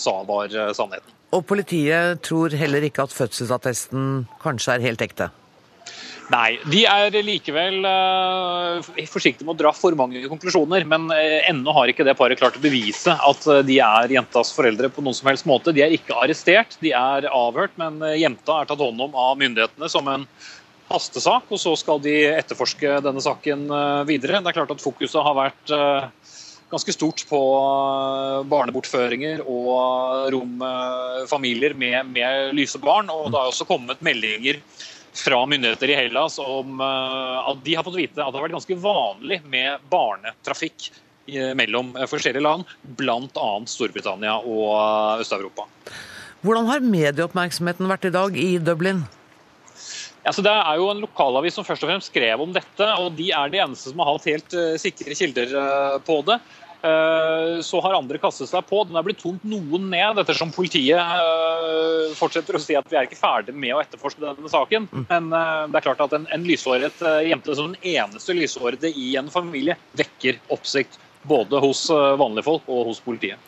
sa var sannheten. Og politiet tror heller ikke at fødselsattesten kanskje er helt ekte? Nei, de er likevel uh, forsiktige med å dra for mange konklusjoner. Men uh, ennå har ikke det paret klart å bevise at uh, de er jentas foreldre på noen som helst måte. De er ikke arrestert, de er avhørt, men jenta er tatt hånd om av myndighetene som en hastesak. Og så skal de etterforske denne saken videre. Det er klart at fokuset har vært ganske stort på barnebortføringer og romfamilier med, med lyse barn. Og det har også kommet meldinger fra myndigheter i Hellas om eh, at de har fått vite at det har vært ganske vanlig med barnetrafikk mellom eh, forskjellige land, bl.a. Storbritannia og eh, Øst-Europa. Hvordan har medieoppmerksomheten vært i dag i Dublin? Ja, det er jo en lokalavis som først og fremst skrev om dette, og de er de eneste som har hatt helt sikre kilder på det. Eh, så har andre kastet seg på. Den er blitt tomt noen ned, ettersom politiet eh, fortsetter å si at vi er ikke ferdig med å etterforske denne saken. Mm. Men eh, det er klart at en, en lyshåret jente som den eneste lyshårede i en familie vekker oppsikt både hos vanlige folk og hos politiet.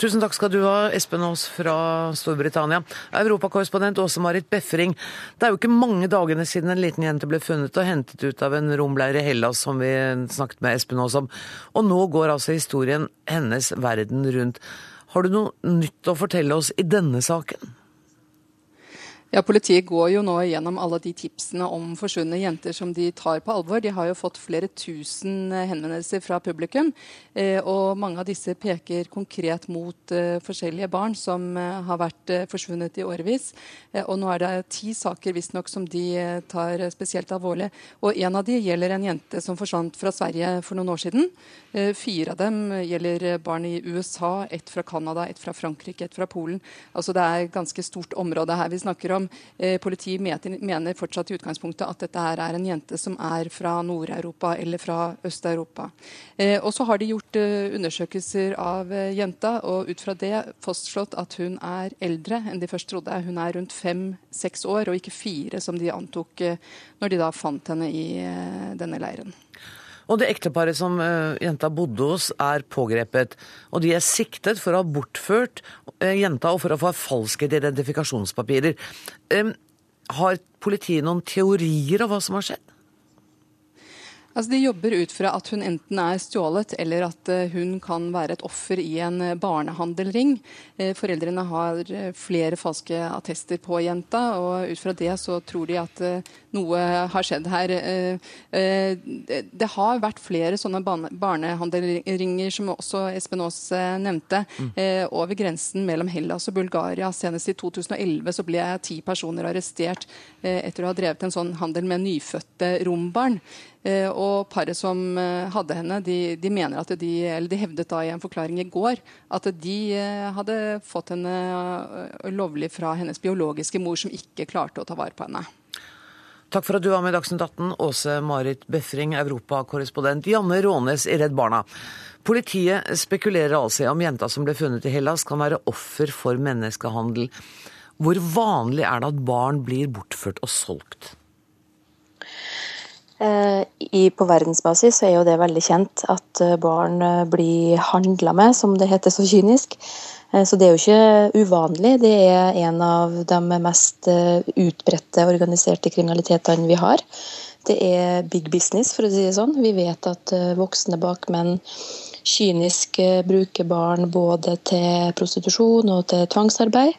Tusen takk skal du ha, Espen Aas fra Storbritannia. Europakorrespondent Åse-Marit Befring. Det er jo ikke mange dagene siden en liten jente ble funnet og hentet ut av en romleir i Hellas, som vi snakket med Espen Aas om. Og nå går altså historien hennes verden rundt. Har du noe nytt å fortelle oss i denne saken? Ja, Politiet går jo nå gjennom alle de tipsene om forsvunne jenter som de tar på alvor. De har jo fått flere tusen eh, henvendelser fra publikum. Eh, og mange av disse peker konkret mot eh, forskjellige barn som har vært forsvunnet i årevis. Og nå er det ti saker visstnok som de tar spesielt alvorlig. Og en av de gjelder en jente som forsvant fra Sverige for noen år siden. Fire av dem gjelder barn i USA, ett fra Canada, ett fra Frankrike, ett fra Polen. Altså det er et ganske stort område her vi snakker om om eh, politiet mener fortsatt i utgangspunktet at dette her er en jente som er fra Nord-Europa eller fra Øst-Europa. Eh, og så har de gjort eh, undersøkelser av eh, jenta, og ut fra det fastslått at hun er eldre enn de først trodde. Hun er rundt fem-seks år, og ikke fire, som de antok eh, når de da fant henne i eh, denne leiren. Og det ekteparet som uh, jenta bodde hos, er pågrepet. Og de er siktet for å ha bortført uh, jenta og for å få forfalsket identifikasjonspapirer. Har politiet noen teorier om hva som har skjedd? Altså, de jobber ut fra at hun enten er stjålet, eller at eh, hun kan være et offer i en eh, barnehandelring. Eh, foreldrene har flere falske attester på jenta, og ut fra det så tror de at noe har skjedd her. Det har vært flere sånne barnehandelringer, som også Espen Aas nevnte, mm. over grensen mellom Hellas og Bulgaria. Senest i 2011 så ble ti personer arrestert etter å ha drevet en sånn handel med nyfødte rombarn. Eh, og paret som eh, hadde henne, de, de, mener at de, eller de hevdet da i en forklaring i går at de eh, hadde fått henne lovlig fra hennes biologiske mor, som ikke klarte å ta vare på henne. Takk for at du var med i Dagsnytt 18, Åse Marit Befring, europakorrespondent Janne Rånes i Redd Barna. Politiet spekulerer altså i om jenta som ble funnet i Hellas, kan være offer for menneskehandel. Hvor vanlig er det at barn blir bortført og solgt? Eh, I, på verdensbasis er jo det veldig kjent at eh, barn eh, blir handla med, som det heter så kynisk. Så det er jo ikke uvanlig. Det er en av de mest utbredte organiserte kriminalitetene vi har. Det er big business, for å si det sånn. Vi vet at voksne bakmenn kynisk bruker barn både til prostitusjon og til tvangsarbeid.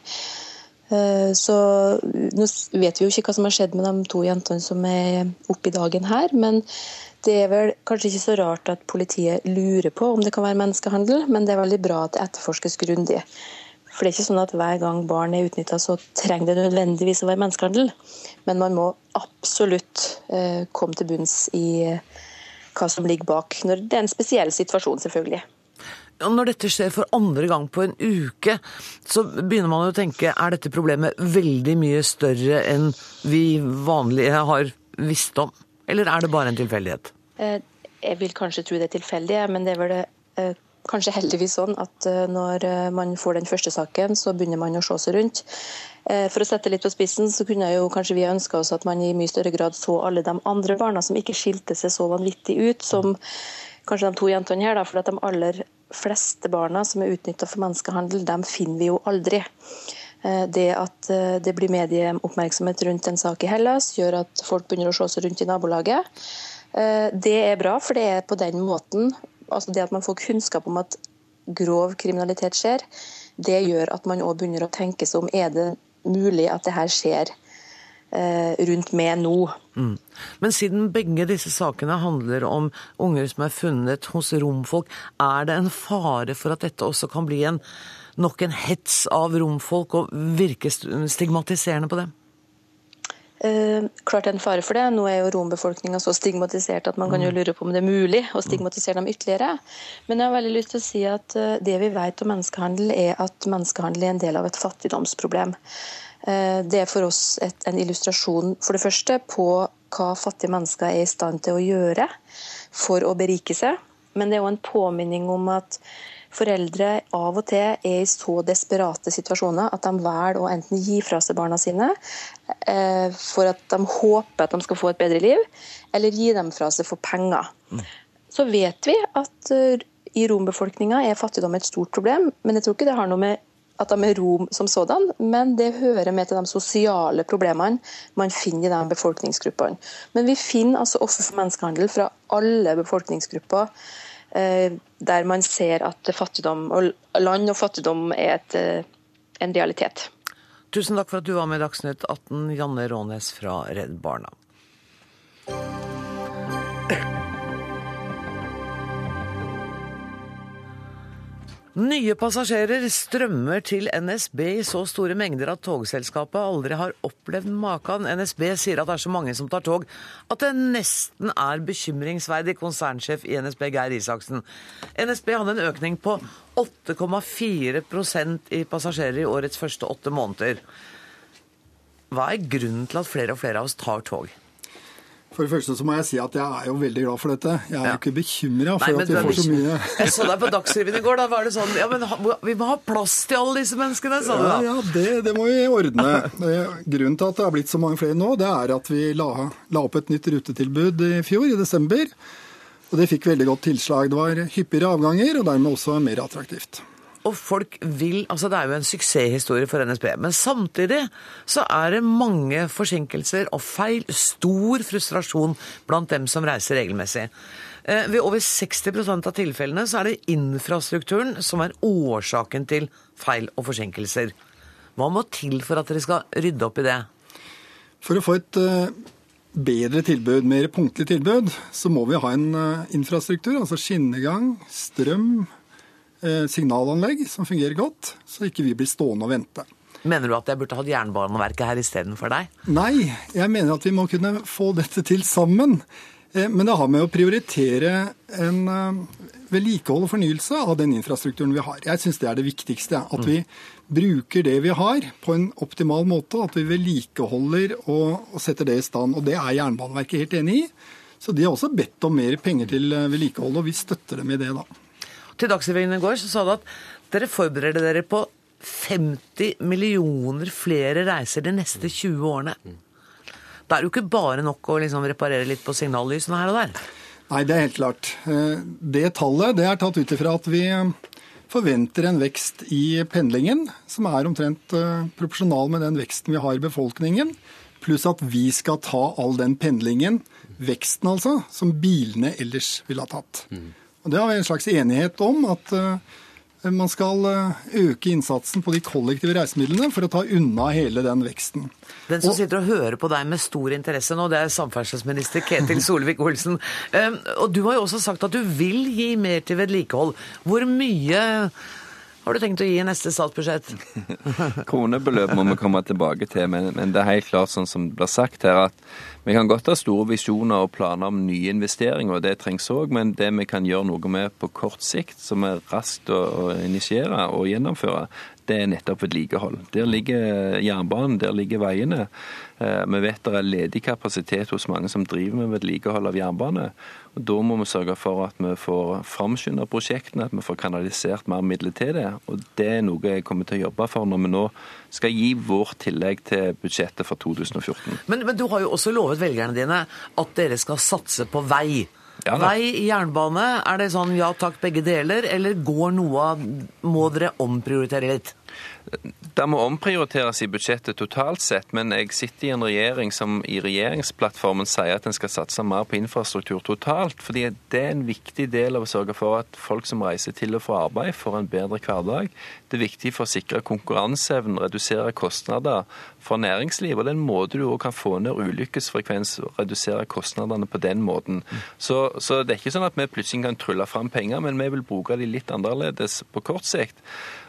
Eh, så nå vet vi jo ikke hva som har skjedd med de to jentene som er oppe i dagen her. Men det er vel kanskje ikke så rart at politiet lurer på om det kan være menneskehandel, men det er veldig bra at det etterforskes grundig. For det er ikke sånn at hver gang barn er utnytta, så trenger det nødvendigvis å være menneskehandel. Men man må absolutt eh, komme til bunns i hva som ligger bak. Når det er en spesiell situasjon, selvfølgelig. Når dette skjer for andre gang på en uke, så begynner man å tenke er dette problemet veldig mye større enn vi vanlige har visst om? Eller er det bare en tilfeldighet? Eh, jeg vil kanskje tro det er tilfeldig, men det er vel det kanskje heldigvis sånn at eh, når man får den første saken, så begynner man å se seg rundt. For å sette litt på spissen, så kunne jo kanskje vi ønska oss at man i mye større grad så alle de andre barna som ikke skilte seg så vanvittig ut som kanskje de to jentene her. Da, for at de aller fleste barna som er utnytta for menneskehandel, dem finner vi jo aldri. Eh, det at eh, det blir medieoppmerksomhet rundt en sak i Hellas, gjør at folk begynner å se seg rundt i nabolaget. Eh, det er bra, for det er på den måten altså det at man får kunnskap om at grov kriminalitet skjer, det gjør at man òg begynner å tenke seg om er det mulig at det her skjer rundt med nå. Mm. Men siden begge disse sakene handler om unger som er funnet hos romfolk, er det en fare for at dette også kan bli en, nok en hets av romfolk og virke stigmatiserende på dem? Eh, klart det er en fare for det. Nå er jo rombefolkninga så stigmatisert at man kan jo mm. lure på om det er mulig å stigmatisere dem ytterligere. Men jeg har veldig lyst til å si at eh, det vi vet om menneskehandel, er at menneskehandel er en del av et fattigdomsproblem. Eh, det er for oss et, en illustrasjon for det første på hva fattige mennesker er i stand til å gjøre for å berike seg. Men det er òg en påminning om at foreldre av og til er i så desperate situasjoner at de velger å enten gi fra seg barna sine eh, for at de håper at de skal få et bedre liv, eller gi dem fra seg for penger. Mm. Så vet vi at uh, i rombefolkninga er fattigdom et stort problem, men jeg tror ikke det har noe med at de er rom som sådan, men det hører med til de sosiale problemene man finner i de befolkningsgruppene. Men vi finner altså offer for menneskehandel fra alle befolkningsgrupper Eh, der man ser at fattigdom og land og fattigdom er et, eh, en realitet. Tusen takk for at du var med i Dagsnytt 18, Janne Rånes fra Redd Barna. Nye passasjerer strømmer til NSB i så store mengder at togselskapet aldri har opplevd maken. NSB sier at det er så mange som tar tog at det nesten er bekymringsverdig, konsernsjef i NSB Geir Isaksen. NSB hadde en økning på 8,4% i passasjerer i årets første åtte måneder. Hva er grunnen til at flere og flere av oss tar tog? For det første så må jeg si at jeg er jo veldig glad for dette. Jeg er ja. jo ikke bekymra for Nei, at vi får så mye Jeg så deg på Dagsrevyen i går. Da var det sånn Ja, men vi må ha plass til alle disse menneskene, sa du da. Ja, ja det, det, må vi ordne. Grunnen til at det har blitt så mange flere nå, det er at vi la, la opp et nytt rutetilbud i fjor, i desember. Og det fikk veldig godt tilslag. Det var hyppigere avganger, og dermed også mer attraktivt. Og folk vil Altså, det er jo en suksesshistorie for NSB. Men samtidig så er det mange forsinkelser og feil. Stor frustrasjon blant dem som reiser regelmessig. Eh, ved over 60% av tilfellene så er det infrastrukturen som er årsaken til feil og forsinkelser. Hva må til for at dere skal rydde opp i det? For å få et uh, bedre tilbud, mer punktlig tilbud, så må vi ha en uh, infrastruktur. Altså skinnegang, strøm, Eh, signalanlegg som fungerer godt, så ikke vi blir stående og vente. Mener du at jeg burde hatt Jernbaneverket her istedenfor deg? Nei, jeg mener at vi må kunne få dette til sammen. Eh, men det har med å prioritere en eh, vedlikehold og fornyelse av den infrastrukturen vi har. Jeg syns det er det viktigste. At vi bruker det vi har på en optimal måte. At vi vedlikeholder og setter det i stand. Og det er Jernbaneverket helt enig i. Så de har også bedt om mer penger til vedlikehold, og vi støtter dem i det, da til Dagsrevyen i går, så sa du at dere forbereder dere på 50 millioner flere reiser de neste 20 årene. Da er det jo ikke bare nok å liksom reparere litt på signallysene her og der. Nei, det er helt klart. Eh, det tallet det er tatt ut ifra at vi forventer en vekst i pendlingen som er omtrent eh, proporsjonal med den veksten vi har i befolkningen. Pluss at vi skal ta all den pendlingen, veksten altså, som bilene ellers ville ha tatt. Mm. Og Det har vi en slags enighet om, at eh, man skal eh, øke innsatsen på de kollektive reisemidlene for å ta unna hele den veksten. Den som sitter og hører på deg med stor interesse nå, det er samferdselsminister Ketil Solvik-Olsen. Ehm, og du har jo også sagt at du vil gi mer til vedlikehold. Hvor mye har du tenkt å gi i neste statsbudsjett? Kronebeløp må vi komme tilbake til, men, men, det er helt klart sånn som det blir sagt her, at vi kan godt ha store visjoner og planer om nye investeringer, og det trengs òg, men det vi kan gjøre noe med på kort sikt, som er raskt å, å initiere og gjennomføre, det er nettopp vedlikehold. Der ligger jernbanen, der ligger veiene. Eh, vi vet det er ledig kapasitet hos mange som driver med vedlikehold av jernbane. og Da må vi sørge for at vi får framskynda prosjektene, at vi får kanalisert mer midler til det. og Det er noe jeg kommer til å jobbe for når vi nå skal gi vårt tillegg til budsjettet for 2014. Men, men du har jo også lovet velgerne dine at dere skal satse på vei. Ja, Vei, jernbane, er det sånn ja takk, begge deler, eller går noe av Må dere omprioritere litt? Det må omprioriteres i budsjettet totalt sett, men jeg sitter i en regjering som i regjeringsplattformen sier at en skal satse mer på infrastruktur totalt. fordi Det er en viktig del av å sørge for at folk som reiser til og fra arbeid, får en bedre hverdag. Det er viktig for å sikre konkurranseevnen, redusere kostnader for næringslivet. Og det er en måte du òg kan få ned ulykkesfrekvens og redusere kostnadene på den måten. Så, så det er ikke sånn at vi plutselig kan trylle fram penger, men vi vil bruke de litt annerledes på kort sikt.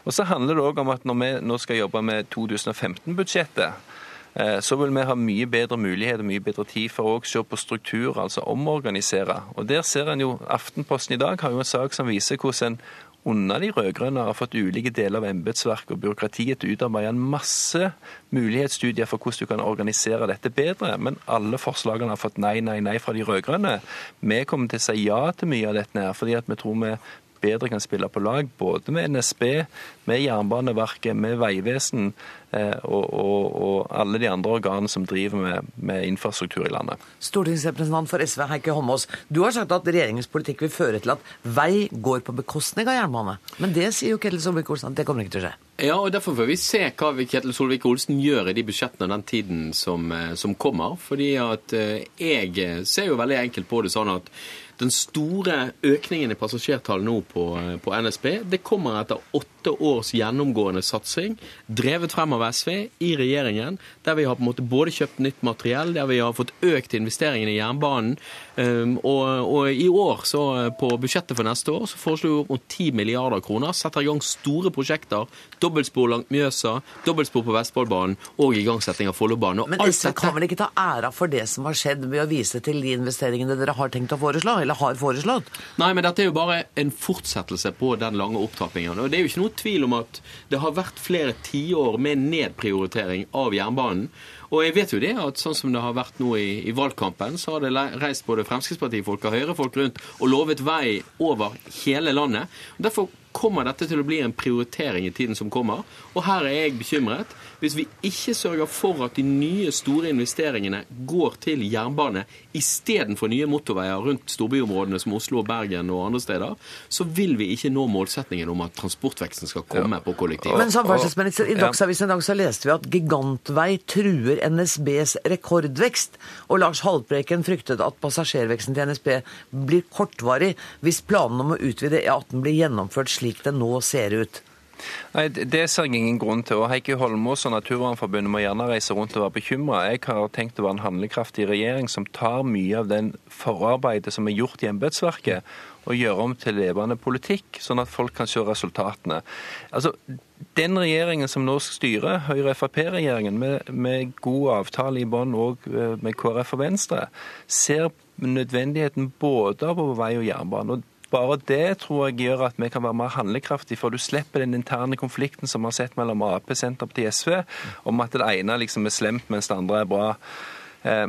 Og så handler det òg om at når vi nå skal jobbe med 2015-budsjettet, eh, så vil vi ha mye bedre mulighet og mye bedre tid for å se på struktur, altså omorganisere. Og Der ser en jo Aftenposten i dag har jo en sak som viser hvordan en under de rød-grønne har fått ulike deler av embetsverket og byråkratiet til å utarbeide en masse mulighetsstudier for hvordan du kan organisere dette bedre. Men alle forslagene har fått nei, nei, nei fra de rød-grønne. Vi kommer til å si ja til mye av dette, her, fordi vi tror vi bedre kan spille på lag både med NSB, med Jernbaneverket, med Vegvesen eh, og, og, og, alle de andre organene som driver med, med, infrastruktur i landet. Stortingsrepresentant for SV Heikki Holmås, du har sagt at regjeringens politikk vil føre til at vei går på bekostning av jernbane. Men det sier jo Ketil Solvik-Olsen at det kommer ikke til å skje. Ja, og Derfor får vi se hva Ketil Solvik-Olsen gjør i de budsjettene den tiden som, eh, som kommer. fordi at eh, jeg ser jo veldig enkelt på det sånn at den store økningen i passasjertall nå på, på, NSB det kommer etter åtte års gjennomgående satsing, drevet frem av SV i regjeringen, der vi har på en måte både kjøpt nytt materiell, der vi har fått økt investeringene i jernbanen. Um, og, og, i år, så på budsjettet for neste år, så foreslår vi opp mot 10 milliarder kroner. Setter i gang store prosjekter. Dobbeltspor langt Mjøsa, dobbeltspor på Vestfoldbanen og igangsetting av Follobanen. Men SV kan vel ikke ta æra for det som har skjedd, ved å vise til de investeringene dere har tenkt å foreslå? Eller har foreslått. Nei, men dette er jo bare en fortsettelse på den lange opptrappingen. Og det er jo ikke noe tvil om at det har vært flere tiår med nedprioritering av jernbanen. Og jeg vet jo det at sånn som det har vært nå i, i valgkampen, så har det reist både Fremskrittspartifolk og Høyre-folk rundt og lovet vei over hele landet. Derfor kommer dette til å bli en prioritering i tiden som kommer. Og her er jeg bekymret. Hvis vi ikke sørger for at de nye, store investeringene går til jernbane istedenfor nye motorveier rundt storbyområdene som Oslo og Bergen og andre steder, så vil vi ikke nå målsettingen om at transportveksten skal komme ja. på kollektiv. Men samferdselsminister, i Dagsavisen i dag så leste vi at gigantvei truer NSBs rekordvekst. Og Lars Haltbreken fryktet at passasjerveksten til NSB blir kortvarig hvis planene om å utvide E18 blir gjennomført slik det nå ser ut. Nei, Det ser jeg ingen grunn til. og Heikki Holmås og Naturvernforbundet må gjerne reise rundt og være bekymra. Jeg har tenkt å være en handlekraftig regjering som tar mye av den forarbeidet som er gjort i embetsverket, og gjør om til levende politikk, sånn at folk kan se resultatene. Altså, Den regjeringen som nå styrer, Høyre-Frp-regjeringen, med, med, god avtale i bånn òg eh, med KrF og Venstre, ser nødvendigheten både av vei og jernbane. og bare det tror jeg gjør at vi kan være mer handlekraftige, for du slipper den interne konflikten som vi har sett mellom Ap, Senterpartiet og SV, om at det ene liksom er slemt, mens det andre er bra. Eh,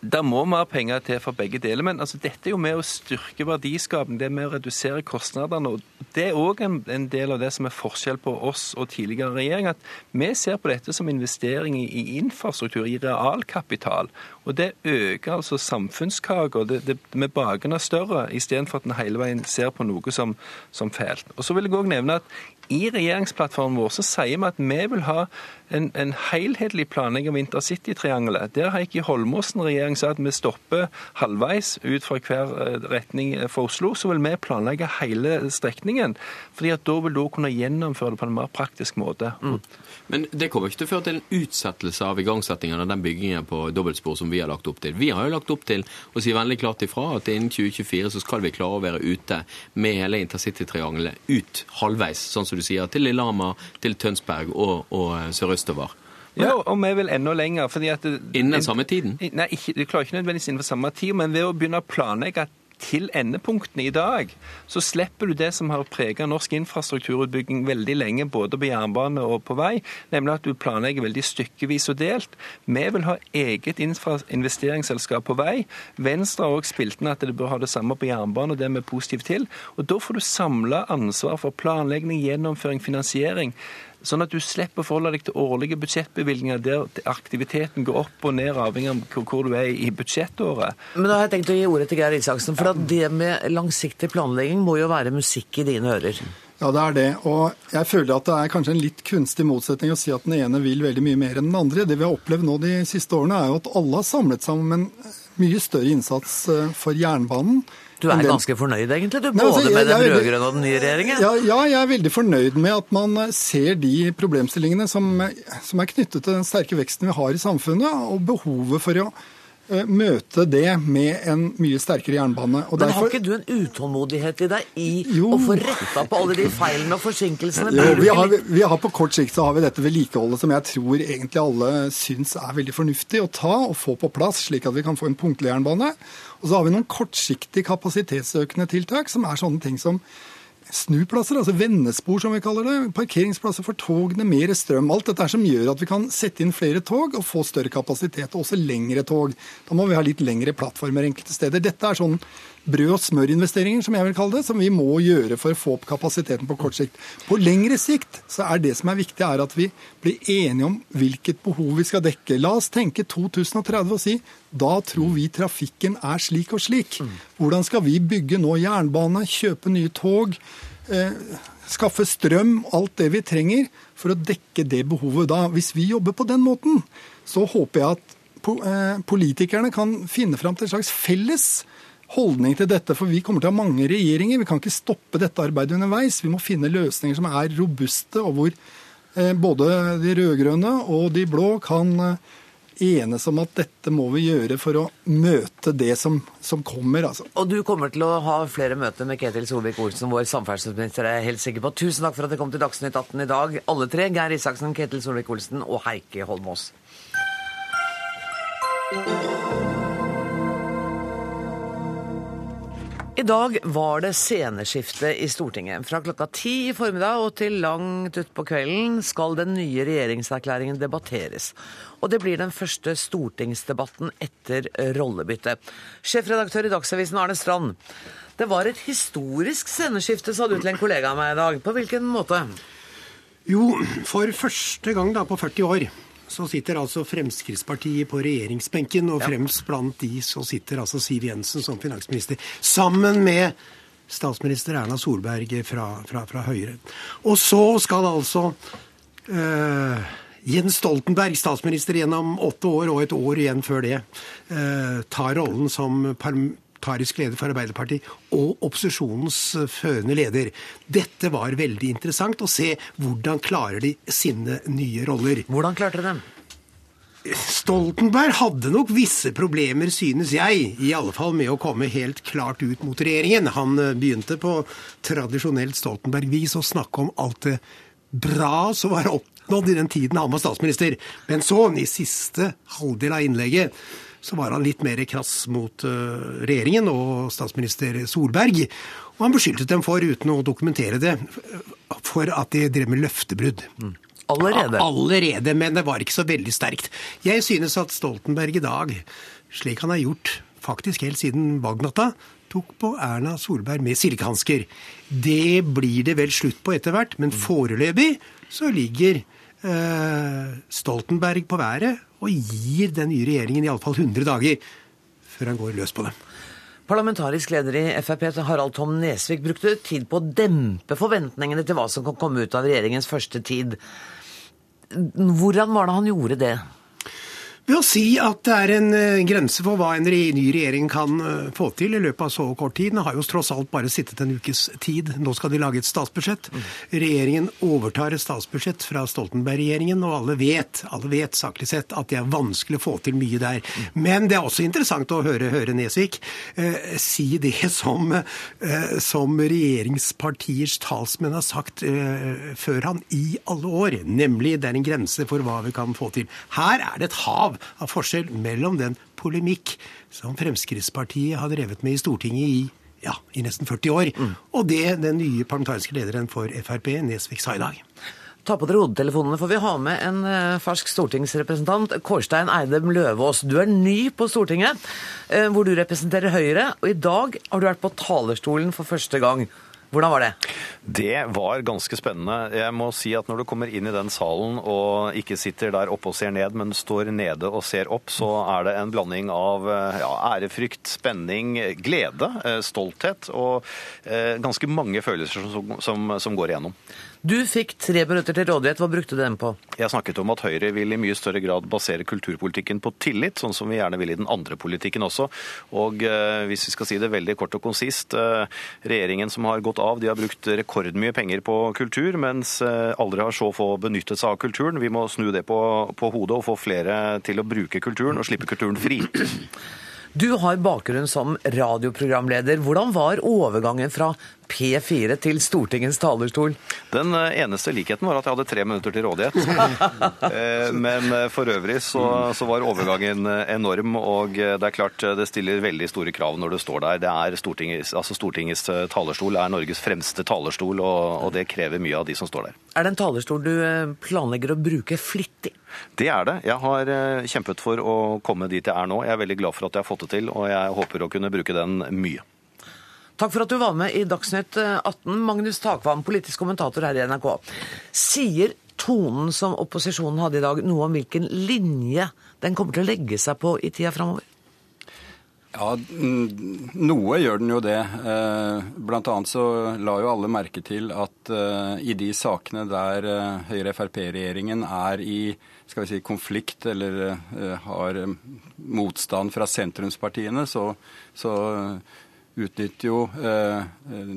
det må mer penger til for begge deler, men altså, dette er jo med å styrke verdiskapen, det er med å redusere kostnadene. og Det er òg en, en, del av det som er forskjell på oss og tidligere regjering. At vi ser på dette som investering i, infrastruktur, i realkapital. Og det øker altså samfunnskaka. Vi baker den større, istedenfor at en hele veien ser på noe som, som fælt. Og så vil jeg òg nevne at i regjeringsplattformen vår så sier vi at vi vil ha en, en helhetlig planlegging av intercitytriangelet. Der har ikke Holmåsen regjering sagt at vi stopper halvveis ut fra hver eh, retning for Oslo. Så vil vi planlegge hele strekningen. fordi at da vil du kunne gjennomføre det på en mer praktisk måte. Mm. Men det kommer ikke til å føre til en utsettelse av igangsettingen av den byggingen på dobbeltspor som vi har lagt opp til. Vi har jo lagt opp til å si veldig klart ifra at innen 2024 så skal vi klare å være ute med hele intercitytriangelet ut halvveis, sånn som du sier, til Lillehammer, til Tønsberg og, og eh, sørøstover. Ja, og vi vil enda lenger. fordi at... Innen den samme tiden? Nei, ikke, du klarer ikke nødvendigvis innenfor samme tid, men ved å begynne å planlegge at til endepunktene i dag, så slipper du det som har preget norsk infrastrukturutbygging veldig lenge, både på jernbane og på vei, nemlig at du planlegger veldig stykkevis og delt. Vi vil ha eget investeringsselskap på vei. Venstre har også spilt inn at det bør ha det samme på jernbane, og det er vi positive til. Og Da får du samla ansvar for planlegging, gjennomføring, finansiering. Sånn at du slipper å forholde deg til årlige budsjettbevilgninger der aktiviteten går opp og ned, avhengig av hvor du er i budsjettåret. Men da har jeg tenkt å gi ordet til Geir Isaksen, for det med langsiktig planlegging må jo være musikk i dine ører. Ja, det er det. Og jeg føler at det er kanskje en litt kunstig motsetning å si at den ene vil veldig mye mer enn den andre. Det vi har opplevd nå de siste årene, er jo at alle har samlet seg om en mye større innsats eh, for jernbanen. Du er ganske fornøyd, egentlig? du, Både Nei, altså, med den rød-grønne og den nye regjeringen? Ja, ja, jeg er veldig fornøyd med at man eh, ser de problemstillingene som, som er knyttet til den sterke veksten vi har i samfunnet, og behovet for å Eh, møte det med en mye sterkere jernbane. Og Men derfor... har ikke du en utålmodighet i deg i jo. å få retta på alle de feilene og forsinkelsene? Jo, vi har, vi har, På kort sikt så har vi dette vedlikeholdet som jeg tror egentlig alle syns er veldig fornuftig å ta og få på plass, slik at vi kan få en punktlig jernbane. Og så har vi noen kortsiktige kapasitetsøkende tiltak, som er sånne ting som snuplasser, altså vendespor som vi kaller det. Parkeringsplasser for togene, mer strøm. Alt dette er som gjør at vi kan sette inn flere tog og få større kapasitet, og også lengre tog. Da må vi ha litt lengre plattformer enkelte steder. Dette er sånn brød og smør-investeringer, som jeg vil kalle det, som vi må gjøre for å få opp kapasiteten på kort sikt. På lengre sikt så er det som er viktig, er at vi blir enige om hvilket behov vi skal dekke. La oss tenke 2030 og si da tror vi trafikken er slik og slik. Hvordan skal vi bygge nå jernbane, kjøpe nye tog? Eh, skaffe strøm, alt det vi trenger for å dekke det behovet da. Hvis vi jobber på den måten, så håper jeg at eh, politikerne kan finne fram til en slags felles holdning til dette. For vi kommer til å ha mange regjeringer. Vi kan ikke stoppe dette arbeidet underveis. Vi må finne løsninger som er robuste, og hvor eh, både de rød-grønne og de blå kan enes om at dette må vi gjøre for å møte det som, som kommer. Altså. Og du kommer til å ha flere møter med Ketil Solvik-Olsen, vår samferdselsminister, er jeg helt sikker på. Tusen takk for at dere kom til Dagsnytt 18 i dag, alle tre. Geir Isaksen, Ketil Solvik-Olsen og Heikki Holmås. I dag var det sceneskifte i Stortinget. Fra klokka ti i formiddag og til langt utpå kvelden skal den nye regjeringserklæringen debatteres. Og det blir den første stortingsdebatten etter rollebyttet. Sjefredaktør i Dagsavisen Arne Strand. Det var et historisk sceneskifte, sa du til en kollega av meg i dag. På hvilken måte? Jo, for første gang da på 40 år så sitter altså Fremskrittspartiet på regjeringsbenken, og fremst blant de så sitter altså Siv Jensen som finansminister, sammen med statsminister Erna Solberg fra, fra, fra Høyre. Og så skal altså øh, Jens Stoltenberg, statsminister gjennom åtte år og et år igjen før det, øh, ta rollen som parlamentarisk leder for Arbeiderpartiet og opposisjonens førende leder. Dette var veldig interessant å se hvordan klarer de sine nye roller. Hvordan klarte de dem? Stoltenberg hadde nok visse problemer, synes jeg, i alle fall med å komme helt klart ut mot regjeringen. Han begynte på tradisjonelt Stoltenberg-vis å snakke om alt det bra som var oppnådd i den tiden han var statsminister. Men så, i siste halvdel av innlegget, så var han litt mer krass mot uh, regjeringen og statsminister Solberg. Og han beskyldte dem for, uten å dokumentere det, for at de drev med løftebrudd. Mm. Allerede? Allerede, men det var ikke så veldig sterkt. Jeg synes at Stoltenberg i dag, slik han har gjort faktisk helt siden valgnatta, tok på Erna Solberg med silkehansker. Det blir det vel slutt på etter hvert, men foreløpig så ligger eh, Stoltenberg på været og gir den nye regjeringen iallfall 100 dager før han går løs på dem. Parlamentarisk leder i Frp, Harald Tom Nesvik, brukte tid på å dempe forventningene til hva som kan komme ut av regjeringens første tid. Hvordan var det han gjorde det? Ved å si at det er en uh, grense for hva en ny regjering kan uh, få til i løpet av så kort tid. Den har jo tross alt bare sittet en ukes tid. Nå skal de lage et statsbudsjett. Regjeringen overtar et statsbudsjett fra Stoltenberg-regjeringen, og alle vet, alle vet saklig sett at det er vanskelig å få til mye der. Men det er også interessant å høre, høre Nesvik eh, si det som, som regjeringspartiers talsmenn har sagt før han i alle år, nemlig det er en grense for hva vi kan få til. Her er det et hav av forskjell mellom den polemikk som Fremskrittspartiet har drevet med i Stortinget i ja, i nesten 40 år, mm. og det den nye parlamentariske lederen for Frp, Nesvik, sa i dag. Ta på dere hodetelefonene, for vi har med en eh, fersk stortingsrepresentant. Kårstein Eidem Løvaas. Du er ny på Stortinget, eh, hvor du representerer Høyre. Og i dag har du vært på talerstolen for første gang. Hvordan var det? Det var ganske spennende. Jeg må si at når du kommer inn i den salen og ikke sitter der oppe og ser ned, men står nede og ser opp, så er det en blanding av ja, ærefrykt, spenning, glede, eh, stolthet og eh, ganske mange følelser som, som, som går igjennom. Du fikk tre minutter til rådighet. Hva brukte du dem på? Jeg snakket om at Høyre vil i mye større grad basere kulturpolitikken på tillit, sånn som vi gjerne vil i den andre politikken også. Og eh, hvis vi skal si det veldig kort og konsist, eh, regjeringen som har gått av, de har brukt rekordmye penger på kultur, mens eh, aldri har så få benyttet seg av kulturen. Vi må snu det på, på hodet og få flere til å bruke kulturen og slippe kulturen fri. Du har bakgrunn som radioprogramleder. Hvordan var overgangen fra P4 til Stortingets talerstol? Den eh, eneste likheten var at jeg hadde tre minutter til rådighet. Eh, Men eh, for øvrig så, så var overgangen enorm, og det er klart det stiller veldig store krav når du står der. Det er Stortingets, altså Stortingets talerstol er Norges fremste talerstol, og, og det krever mye av de som står der. Er det en talerstol du planlegger å bruke flittig? Det er det. Jeg har kjempet for å komme dit jeg er nå. Jeg er veldig glad for at jeg har fått det til, og jeg håper å kunne bruke den mye. Takk for at du var med i Dagsnytt 18, Magnus Takvam, politisk kommentator her i NRK. Sier tonen som opposisjonen hadde i dag, noe om hvilken linje den kommer til å legge seg på i tida framover? Ja, noe gjør den jo det. Eh, Blant annet så la jo alle merke til at eh, i de sakene der eh, Høyre-Frp-regjeringen er i skal vi si, konflikt eller eh, har eh, motstand fra sentrumspartiene, så, så utnytter jo eh,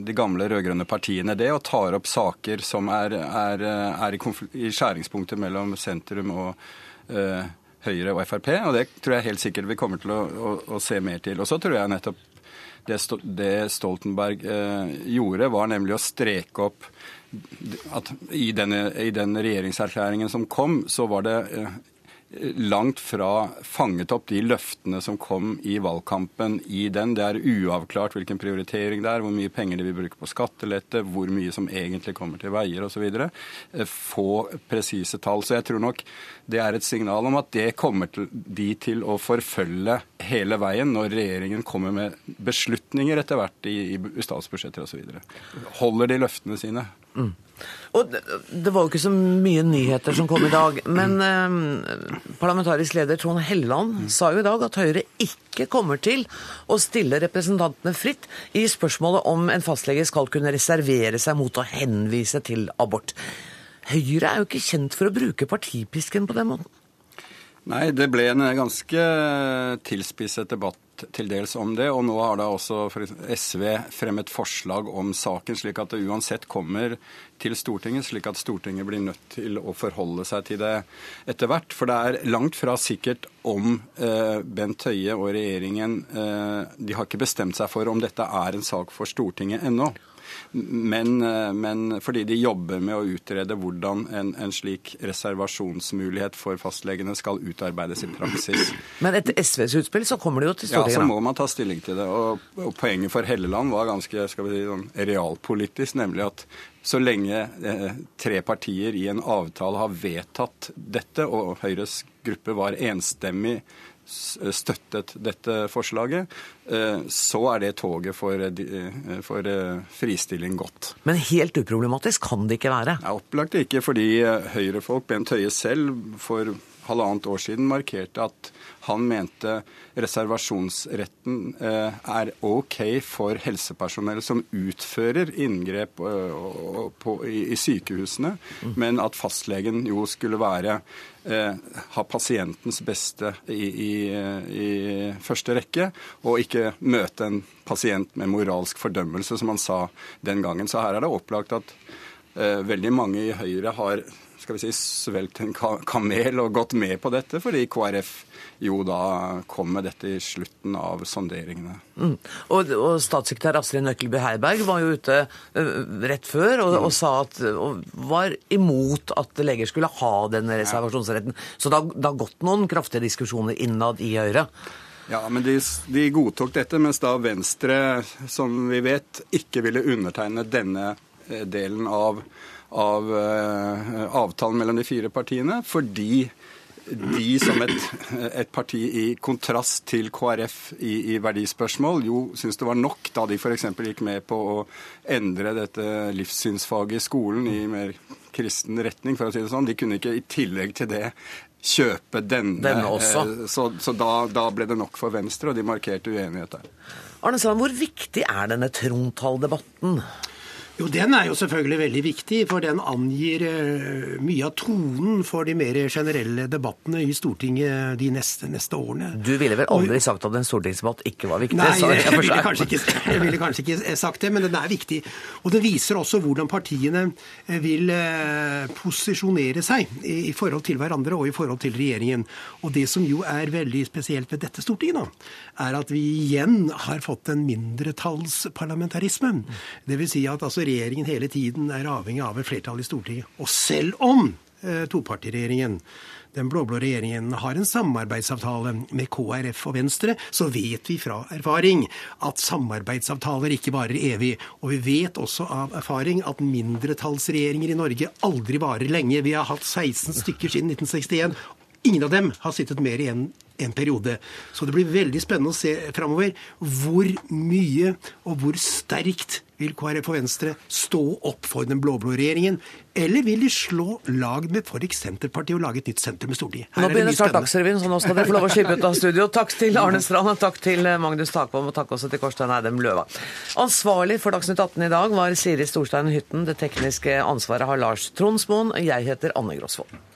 de gamle rød-grønne partiene det og tar opp saker som er, er, er i, i skjæringspunktet mellom sentrum og eh, Høyre og Frp. Og det tror jeg helt sikkert vi kommer til å, å, å se mer til. Og så tror jeg nettopp det, Stoltenberg eh, gjorde, var nemlig å streke opp at i, denne, i den regjeringserklæringen som kom, så var det eh, langt fra fanget opp de løftene som kom i valgkampen i den. Det er uavklart hvilken prioritering det er, hvor mye penger de vil bruke på skattelette, hvor mye som egentlig kommer til veier osv. Få presise tall. Så jeg tror nok det er et signal om at det kommer de til å forfølge hele veien når regjeringen kommer med beslutninger etter hvert i, i statsbudsjetter osv. Holder de løftene sine. Mm. Og det, var jo ikke så mye nyheter som kom i dag, men eh, parlamentarisk leder Trond Helleland sa jo i dag at Høyre ikke kommer til å stille representantene fritt i spørsmålet om en fastlege skal kunne reservere seg mot å henvise til abort. Høyre er jo ikke kjent for å bruke partipisken på den måten. Nei, det ble en ganske tilspisset debatt til dels om det. Og nå har da også SV fremmet forslag om saken, slik at det uansett kommer til Stortinget, slik at Stortinget blir nødt til å forholde seg til det etter hvert. For det er langt fra sikkert om eh, Bent Høie og regjeringen eh, De har ikke bestemt seg for om dette er en sak for Stortinget ennå. Men, eh, men fordi de jobber med å utrede hvordan en, en slik reservasjonsmulighet for fastlegene skal utarbeides i praksis. Men etter SVs utspill så kommer det jo til Ja, så må man ta stilling til det. Og, og poenget for Helleland var ganske skal vi si, sånn realpolitisk, nemlig at så lenge eh, tre partier i en avtale har vedtatt dette, og Høyres gruppe var enstemmig støttet dette forslaget, eh, så er det toget for, eh, eh, for eh, fristilling gått. Men helt uproblematisk kan det ikke være. Ja, opplagt ikke, fordi eh, Høyre-folk, Bent Høie selv, for halvannet år siden markerte at han mente reservasjonsretten eh, er OK for helsepersonell som utfører inngrep eh, i, sykehusene, men at fastlegen jo skulle være eh, ha pasientens beste i, i, i første rekke, og ikke møte en pasient med moralsk fordømmelse, som han sa den gangen. Så her er det opplagt at eh, veldig mange i Høyre har skal vi si, svelgt en kamel og gått med på dette, fordi KrF jo da kom med dette i slutten av sonderingene. Mm. Og, og statssekretær Astrid Nøkkelby Heiberg var jo ute rett før og, og sa at og var imot at leger skulle ha den reservasjonsretten. Så det har, gått noen kraftige diskusjoner innad i Høyre. Ja, men de, de godtok dette, mens da Venstre, som vi vet, ikke ville undertegne denne eh, delen av, av uh, avtalen mellom de fire partiene, fordi de som et, et parti i kontrast til KrF i, i verdispørsmål jo syns det var nok da de f.eks. gikk med på å endre dette livssynsfaget i skolen i mer kristen retning, for å si det sånn. De kunne ikke i tillegg til det kjøpe denne. Denne også. eh, Så, så da, da ble det nok for Venstre, og de markerte uenighet der. Arne Sand, hvor viktig er denne trontaledebatten? Jo, Den er jo selvfølgelig veldig viktig, for den angir uh, mye av tonen for de mer generelle debattene i Stortinget de neste, neste årene. Du ville vel aldri og, sagt at en stortingsdebatt ikke var viktig? Nei, jeg, jeg, ville ikke, jeg, ville kanskje ikke, sagt det, men den er viktig. Og den viser også hvordan partiene eh, vil uh, posisjonere seg i, i, forhold til hverandre og i forhold til regjeringen. Og det som jo er veldig spesielt ved dette Stortinget, da, er at vi igjen har fått en mindretallsparlamentarisme. Det vil si at altså regjeringen hele tiden er avhengig av et flertall i Stortinget. Og selv om eh, topartiregjeringen den blå-blå regjeringen har en samarbeidsavtale med KrF og Venstre, så vet vi fra erfaring at samarbeidsavtaler ikke varer evig. Og vi vet også av erfaring at mindretallsregjeringer i Norge aldri varer lenge. Vi har hatt 16 stykker siden 1961. Ingen av dem har sittet mer igjen en periode. Så det blir veldig spennende å se framover hvor mye og hvor sterkt vil KrF og Venstre stå opp for den blå-blå regjeringen? Eller vil de slå lag med f.eks. Senterpartiet og lage et nytt senter med Stortinget? Her nå begynner snart Dagsrevyen, så nå skal dere få lov å slippe ut av studio. Takk til Arne Strand, og takk til Magnus Takvam, og takk også til Korstein Eidem Løva. Ansvarlig for Dagsnytt 18 i dag var Siri Storstein Hytten. Det tekniske ansvaret har Lars Tronsmoen. Jeg heter Anne Grosvold.